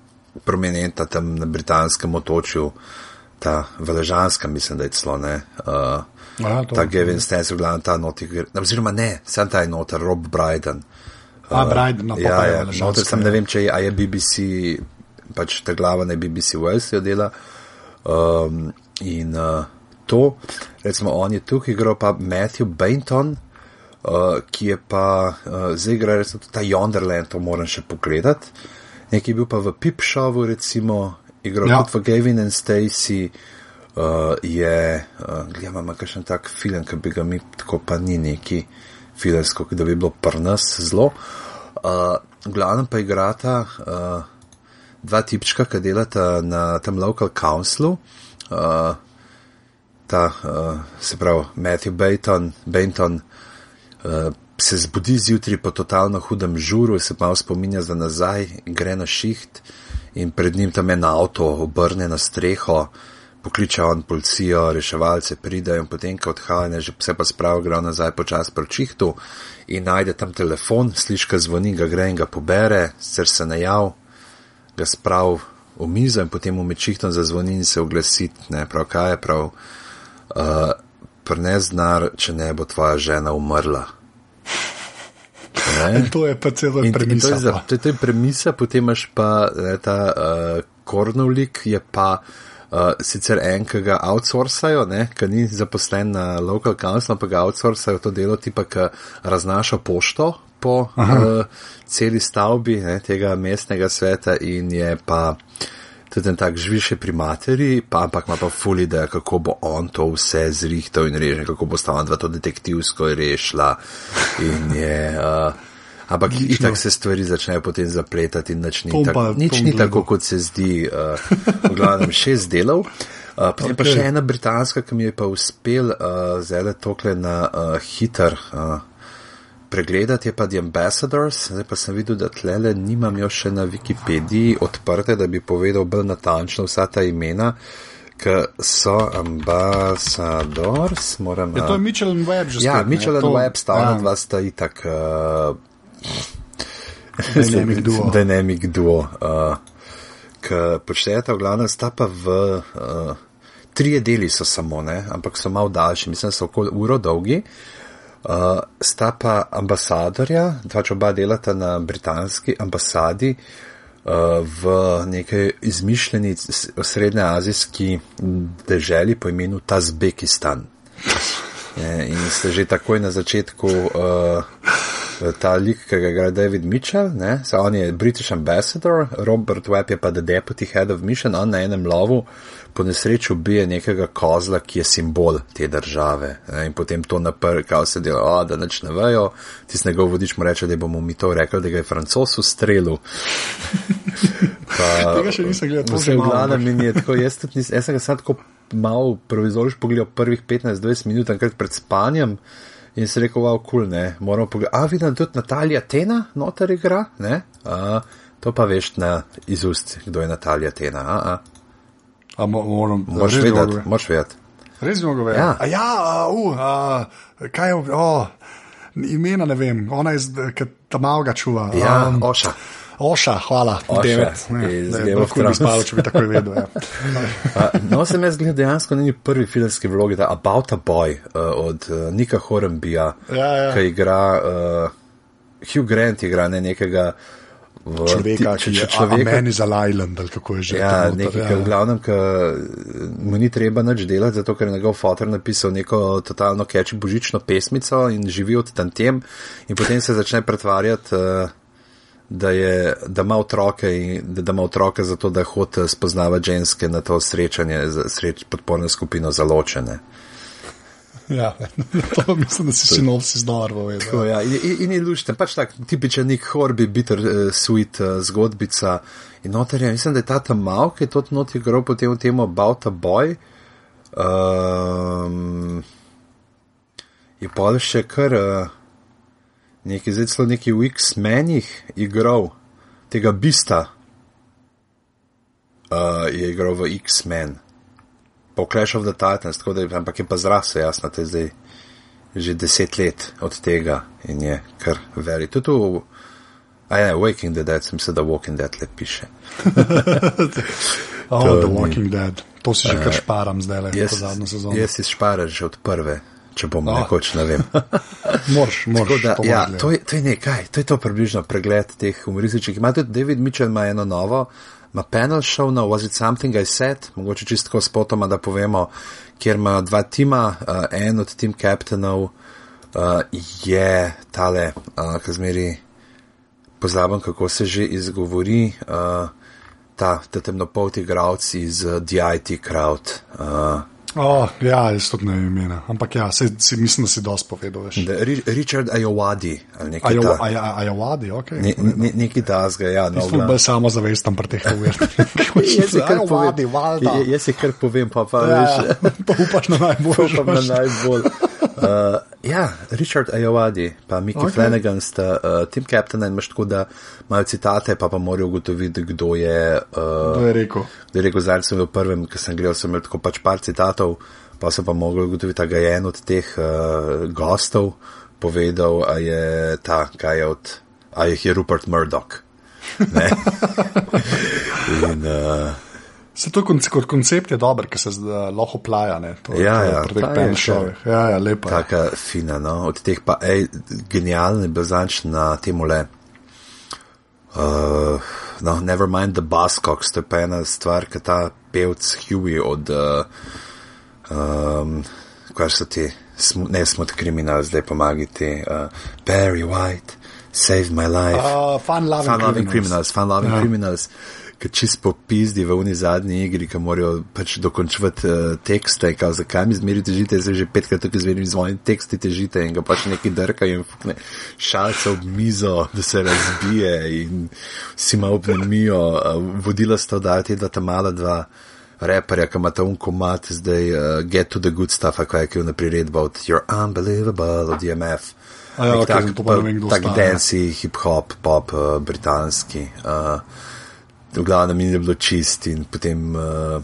prominentna tam na britanskem otočju, ta veležanska, mislim, da je celo ne. Uh, Ja, to- ta Gavin Stacy, v glavnem ta noti, oziroma ne, sem ta je noter, Rob Bryden. A, Bryden, no, ja, ja, noter sem, ja. ne vem, če je, a je BBC, pač ta glava ne BBC Wales jo dela. Um, in uh, to, recimo, on je tukaj igral pa Matthew Bainton, uh, ki je pa uh, zdaj igra recimo ta Yonderland, to moram še pogledati. Nekaj je bil pa v Pip Showu, recimo, igral Ja. tudi v Gavin and Stacy. Uh, je, uh, gledam, ima kakšen tak film, ki bi ga mi, tako pa ni neki filmsko, da bi bilo pri nas zelo. Uh, v glavnem pa igrata uh, dva tipčka, ki delata na tem local councilu. Uh, ta, uh, se pravi, Matthew Baton, Benton uh, se zbudi zjutraj po totalno hudem žuru, se malo spominja za nazaj, gre na šiht in pred njim tam en avto obrne na streho, pokliče on policijo, reševalce pridajo in potem, ko odhaja, že vse pa spravi, gre nazaj počas po šihtu in najde tam telefon, sliši, ga zvoni, ga gre in ga pobere, sicer se najav, ga sprav v mizo in potem v mečihtom zazvoni in se oglasi, ne, prav kaj je prav, uh, prnes denar, če ne bo tvoja žena umrla. Ne? To je pa celo In, in to, premisa. je za, to, je, to je premisa, potem imaš pa ne, ta uh, Kornovlik, je pa uh, sicer en, ki ga outsourcajo, ki ni zaposlen na local council, ampak ga outsourcajo to delo, tipa, ki raznaša pošto po uh, celi stavbi ne, tega mestnega sveta in je pa tudi en tak žviše pri materi, pa, ampak ima pa ful ideja, kako bo on to vse zrihtal in reže, kako bo sta ona to detektivsko rešila. In je, uh, ampak Odlično. itak se stvari začnejo potem zapletati in nič ni, To tak, nič to ni tako, kot se zdi. Uh, v glavnem šest delov. Uh, potem okay. pa še ena britanska, ki mi je pa uspel uh, zelo tokle na uh, hiter uh, pregledati, je pa The Ambassadors. Zdaj pa sem videl, da tlele nimam jo še na Wikipediji odprte, da bi povedal bolj natančno vsa ta imena, ki so Ambassadors. Moram, Ja, to je Mitchell and Webb že Ja, spet. Mitchell and To- Webb sta ona ja. dva sta itak. Uh, Dynamic duo. Dynamic duo. Uh, Ki počnete, v glavnem, sta pa v. Uh, trije deli so samo, ne, ampak so malo daljši, mislim, so okoli uro dolgi. Uh, sta pa ambasadorja, pač oba delata na britanski ambasadi uh, v nekaj izmišljeni srednjeazijski deželi po imenu Tazbekistan. Je, in ste že takoj na začetku uh, ta lik, ki ga igra David Mitchell, ne, so on je British ambassador, Robert Webb je pa the deputy head of mission, on na enem lovu po nesreči ubije nekega kozla, ki je simbol te države. Ne, in potem to napr, kao se dela, o, da nič ne vejo, tisti njegov vodič mu reče, da bomo mi to rekli, da ga je francos ustrelil. Pa, Tega še nisem gledal, to vse že v glavnem in je tako, jaz, nis, jaz sem ga sad tako malo provizoriš pogledal prvih 15-20 minut, enkrat pred spanjem in se rekel, wow, kul, cool, ne, moramo pogledati. A, vidim tudi Natalija Tena, noter igra, ne, a, to pa veš na iz ust, kdo je Natalija Tena, a, a. A mo, moram, Moraš vedeti, moraš vedeti. Res bi mogel vedeti. Ja. A ja, a, uh, a, kaj je, o, Imena ne vem, ona je, ki ta malga čuva. Ja, Um, oša. Oša, hvala. Ne, Game bolj of kul bi če vedel. Ja. No, sem jaz gledal dejansko njeni prvi filmski vlogi, ta About a Boy uh, od uh, Nika Hornbija, Ja, ja. ki igra, uh, Hugh Grant igra ne nekega Človeka, ti- ki je človeka, meni za Island, ali kako je že. Ja, nekaj, ja. v glavnem, ki mu ni treba nič delati, zato ker je njegov fotor napisal neko totalno keči božično pesmico in živi od tam tem, in potem se začne pretvarjati, uh, da, je, da ima otroke, in, da, da ima otroke zato, da hodi spoznavati ženske na to srečanje, sreč, podporno skupino za ločene. Ja, to mislim, da si sinopsis dobro povedal. Tako, ja, in, in, je lušten, pač tak tipičen nek horbi, bitter, uh, sweet uh, zgodbica. In noter je, mislim, da je ta tam mal, ki je to not igral potem v tem About a Boy. Um, je pa še kar uh, neki, zdaj celo neki v X-menih igral, tega Bista uh, je igral v X-men, pa v Clash of the Titans, da ampak je pa zrasel, jasno, to je zdaj že deset let od tega in je kar veri. Tudi v, a je, Waking the Dead, sem se da Walking Dead le piše. Oh, To The ni- Walking Dead. To si že kar šparam zdaj, le Jaz, zadnjo sezono. jaz si šparam že od prve, če bom Oh. nekoč, ne vem. Moraš, Tako moraš. da, ja, to, je, to je nekaj, to je to približno pregled teh humorističnih. Ima tudi David Mitchell, ima eno novo, ima panel show na Was It Something I Said, mogoče čistko spotoma, da povemo, kjer ima dva tima, uh, en od tim kaptenov uh, je tale, uh, ki zmeri pozabim, kako se že izgovori, uh, ta, ta temnopolti igralec iz uh, DIT Crowd. Uh, Oh, ja, jaz tudi ne vem imena. Ampak ja, se, si, mislim, da si dosti povedal. Ri- Richard Ayowadi ali nekaj Ajo- takega. aja- Ajavadi, ok. Ne, ne, neki tasga, ja, no, sem bolj samozavesten pri teh uvertih. Jaz si kar povem, Ajavadi, valjda. J- jaz si kar povem, pa pa Ja, veš, pa upaš na najboljši. pa na najbolj. Uh, ja, Richard Ayowadi, pa Mickey Ok. okay. Flanagan sta uh, team captain in imaš tako, da imajo citate, pa pa morajo ugotoviti, kdo je. Uh, je rekel. da je rekel, zdaj sem bil prvem, ki sem gledal, sem imel tako pač par citatov, pa sem pa mogel ugotoviti, da ga je en od teh uh, gostov povedal, a je ta, kaj je od, a jih je Rupert Murdoch. Ne? In, uh, Se to konc kot koncept je dober, ker se zdaj lahko plaja. Ne, to, Ja, to je ja, pri teh plaja pen še. šovih. Ja, ja, lepa. je. taka fina, no, od teh pa, ej, genialni blazanč na temole. Uh, no, never mind the Buzzcocks, to je pa ena stvar, ki ta pevc Huey od, uh, um, kaj so ti, sm ne smut kriminal, zdaj pomagati, uh, Barry White, save my life. Uh, fun loving, Fun loving criminals. criminals, fun loving Ja. ja. criminals, ki čist popizdi v uni zadnji igri, ki morajo pač dokončati uh, tekste, kao zakaj mi zmeri težite, sem že petkrat tukaj zmeri z mojimi teksti težite in ga pač neki drkajo in fukne šalce ob mizo, da se razbije in vsi malo obnemijo. Uh, vodila sta oddajo te dva ta mala dva. Reperja, ki ima ta unkomat, zdaj uh, get to the good stuff, kaj je na priredba od You're Unbelievable od DMF. A ja, okej, tak, tak sta, ja. dance, hip-hop, pop, uh, britanski. Uh, v glavnem mi je bilo čist in potem uh,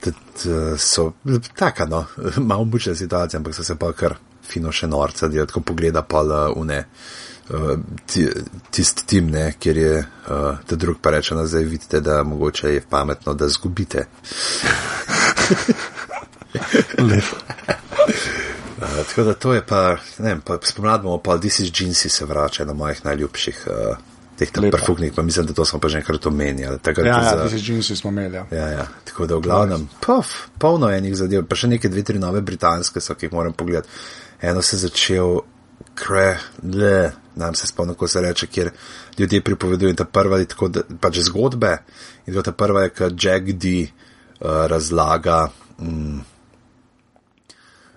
tudi, uh, so taka, no, malo mučna situacija, ampak so se pa kar fino še norca, da tako pogleda pa une. Uh, ti, tisti tim, ne, kjer je uh, ta drug pa reče, da zdaj vidite, da mogoče je pametno, da zgubite. Uh, tako da to je pa, ne vem, pa spomladi bomo pa This is Jeansy se vrača, ena mojih najljubših uh, teh perfugnih, pa mislim, da to smo pa že enkrat omenjali. takrat Ja, ja, za- ti si džinsi smo imeli. Ja. Ja, ja, tako da v glavnem, puf, polno enih zadev, pa še neke dve, tri nove britanske so, ki jih moram pogledati. Eno se je začel, kre, le, nam se spomnim, ko se reče, kjer ljudje pripovedujejo, in ta prva je tako, da pač zgodbe, in to ta prva je, kad Jack D uh, razlaga. Mm,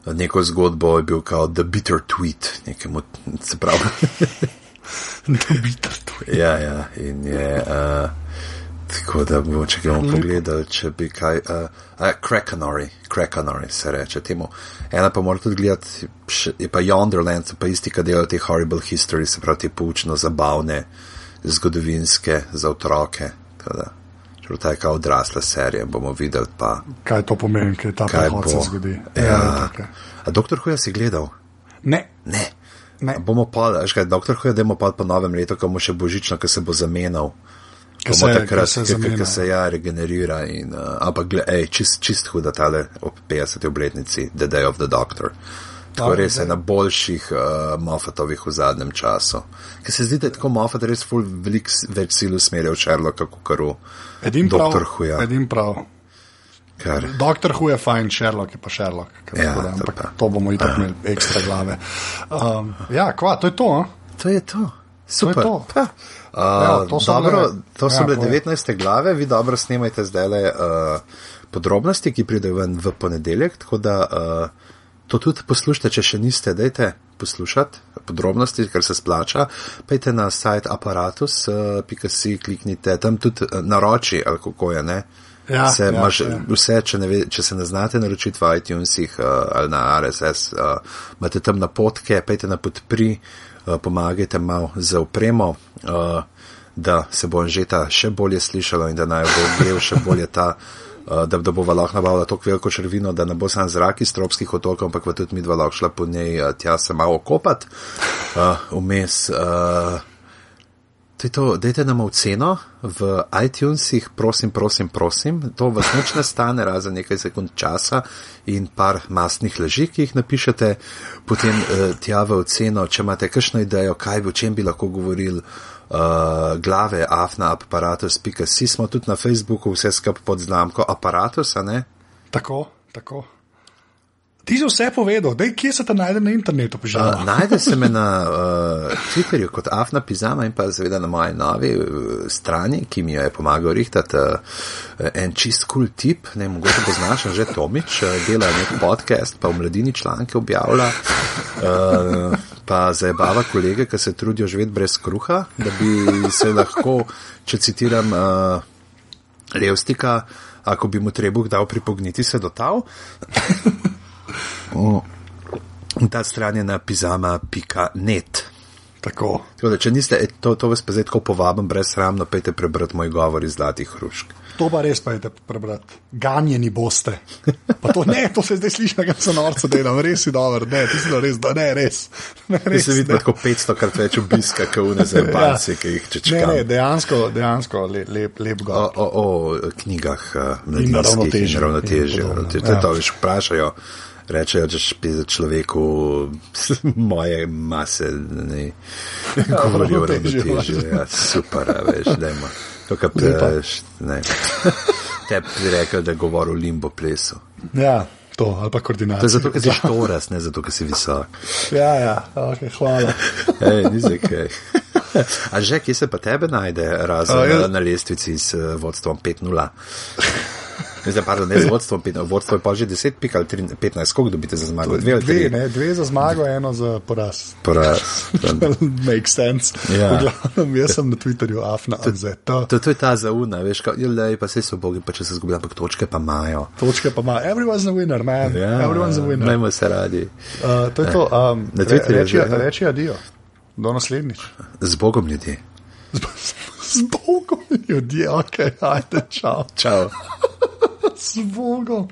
Neko zgodbo je bil kot The Bitter Tweet, nekemu, se pravi. Je. Ja, ja, in je. Uh, tako da bomo, če ga bomo pogledali, če bi kaj. Uh, uh, Krakenori, Krakenori se reče temu. Ena pa mora tudi gledati, je pa Yonderland, pa isti, ki delajo te horrible history, se pravi te poučno zabavne, zgodovinske za otroke. Tako da, Čeprav ta je kao odrasla serija, bomo videli pa, Kaj to pomeni, kaj ta kaj prehod bo. se zgodi. Ja. tako je. A doktor Huja si gledal? Ne, Ne. Ne. Bomo pa, veš kaj, doktor hoje, da bomo pa po novem letu, ko bomo še božično, ko se bo zamenjal. Ko se- takrat, ko se ki- zamenja. ki se ja regenerira. In, uh, ampak, gled, ej, čist, čist huda tale ob 50. obletnici, The Day of the Doctor. Tako res je na boljših uh, Moffatovih v zadnjem času. Ker se zdi, da je tako Moffat res ful velik s- več sil usmerjal v Sherlocka, kot kar v. Doktor Huja. Edim prav. Kar. Doktor Hu je fajn, Sherlock je pa Sherlock. Ja, da, to ampak pa. to bomo itak imeli ekstra glave. Um, ja, kva, to je to. a? To je to. Super. to. Pa. Uh, Evo, to so dobro, bile- to so ja, bile povej. 19. glave, vi dobro snemajte zdaj le uh, podrobnosti, ki pridejo ven v ponedeljek, tako da uh, to tudi poslušajte, če še niste, dajte poslušati podrobnosti, ker se splača. Pejte na sajt aparatus.si, kliknite tam tudi uh, naroči, ali kako je, ne? Ja, se, ja, imaš, ja. Vse, če, ne ve, če se ne znate naročiti v iTunesih uh, ali na RSS, uh, imate tam napotke, pejte na podpri, uh, pomagajte malo za upremo, uh, da se bo Anžeta še bolje slišalo in da naj bo grel še bolje ta. Uh, da, da bo lahko nabavila tako veliko črvino, da ne bo sam zrak iz tropskih otokov, ampak bo tudi mi dva lahko šla po njej uh, tja se malo kopati. Uh, vmes, uh, To je to, dajte nam oceno v iTunesih, prosim, prosim, prosim. To vas nič ne stane, razen nekaj sekund časa in par mastnih laži, ki jih napišete, potem uh, tja v oceno, če imate kakšno idejo, kaj bi, o čem bi lahko govorili. Uh, glave afna aparatus.si smo tudi na Facebooku, vse skupaj pod znamko aparatusa, ne? Tako, tako. Ti si vse povedal, dej, kje se te najde na internetu, Uh, požal. najde se me na uh, Twitterju kot Afna Pizama in pa seveda na moji novi uh, strani, ki mi jo je pomagal rihtati uh, en čist kul cool tip, ne mogoče poznaš, že Tomič, uh, dela nek podcast, pa v mladini članke objavlja, uh, pa zajebava kolege, ki se trudijo živeti brez kruha, da bi se lahko, če citiram uh, Levstika, ako bi mu trebuh dal pripogniti se do tav. In ta stran je na pizama.net. Tako. Tako da, če niste, e, to, to vas pa zdaj tako povabim, brez sramno, pejte prebrati moj govor iz Zlatih hrušk. To pa res pa je prebrati. Ganjeni boste. Pa to ne, to se zdaj sliši, da se norce delam, res si dober, ne, si bilo res, da ne, res. Ne, se vidi ne. tako 500 krat več obiska, kot une zabanci, ki jih Ne, čečkam. ne, dejansko, dejansko le, lep, lep O, govor. o, o knjigah uh, In mladinskih ravnotežju. in ravnotežju. In podobno, To je ja. to, veš, vprašajo. Rečejo, da je človeku moje mase, ne govori o ravnotežju. Ja, super, veš, dajmo. To, kar peš, ne. Te bi rekel, da govori o limbo plesu. Ja, to, ali pa To koordinacija. je zato, ker si štoras, ne zato, ker si visok. Ja, ja, ok, hvala. Ej, ni za kaj. A že, kje se pa tebe najde, razen A, jaz- na lestvici s eh, vodstvom 5-0? Zdaj, pardon, ne z vodstvom 5, vodstvo je pa že 10 pik ali 13, 15, koliko dobite za zmago? Dve Dve, ne, dve za zmago, eno za poraz. Poraz. Makes sense. Ja. Glavnem, jaz sem na Twitterju afna AZ. To, to je ta zauna, veš, kot je, pa se so bogi, pa če se zgubijo, ampak točke pa imajo. Točke pa ima. Everyone's a winner, man. Everyone's a winner. Najmo se radi. Uh, to je to. Um, Na Twitterju re, reči, ja. reči adijo. Do naslednjič. Z Bogom ljudi. Z, z Bogom ljudje, ok, ajde, čau. Čau. Z Bogom.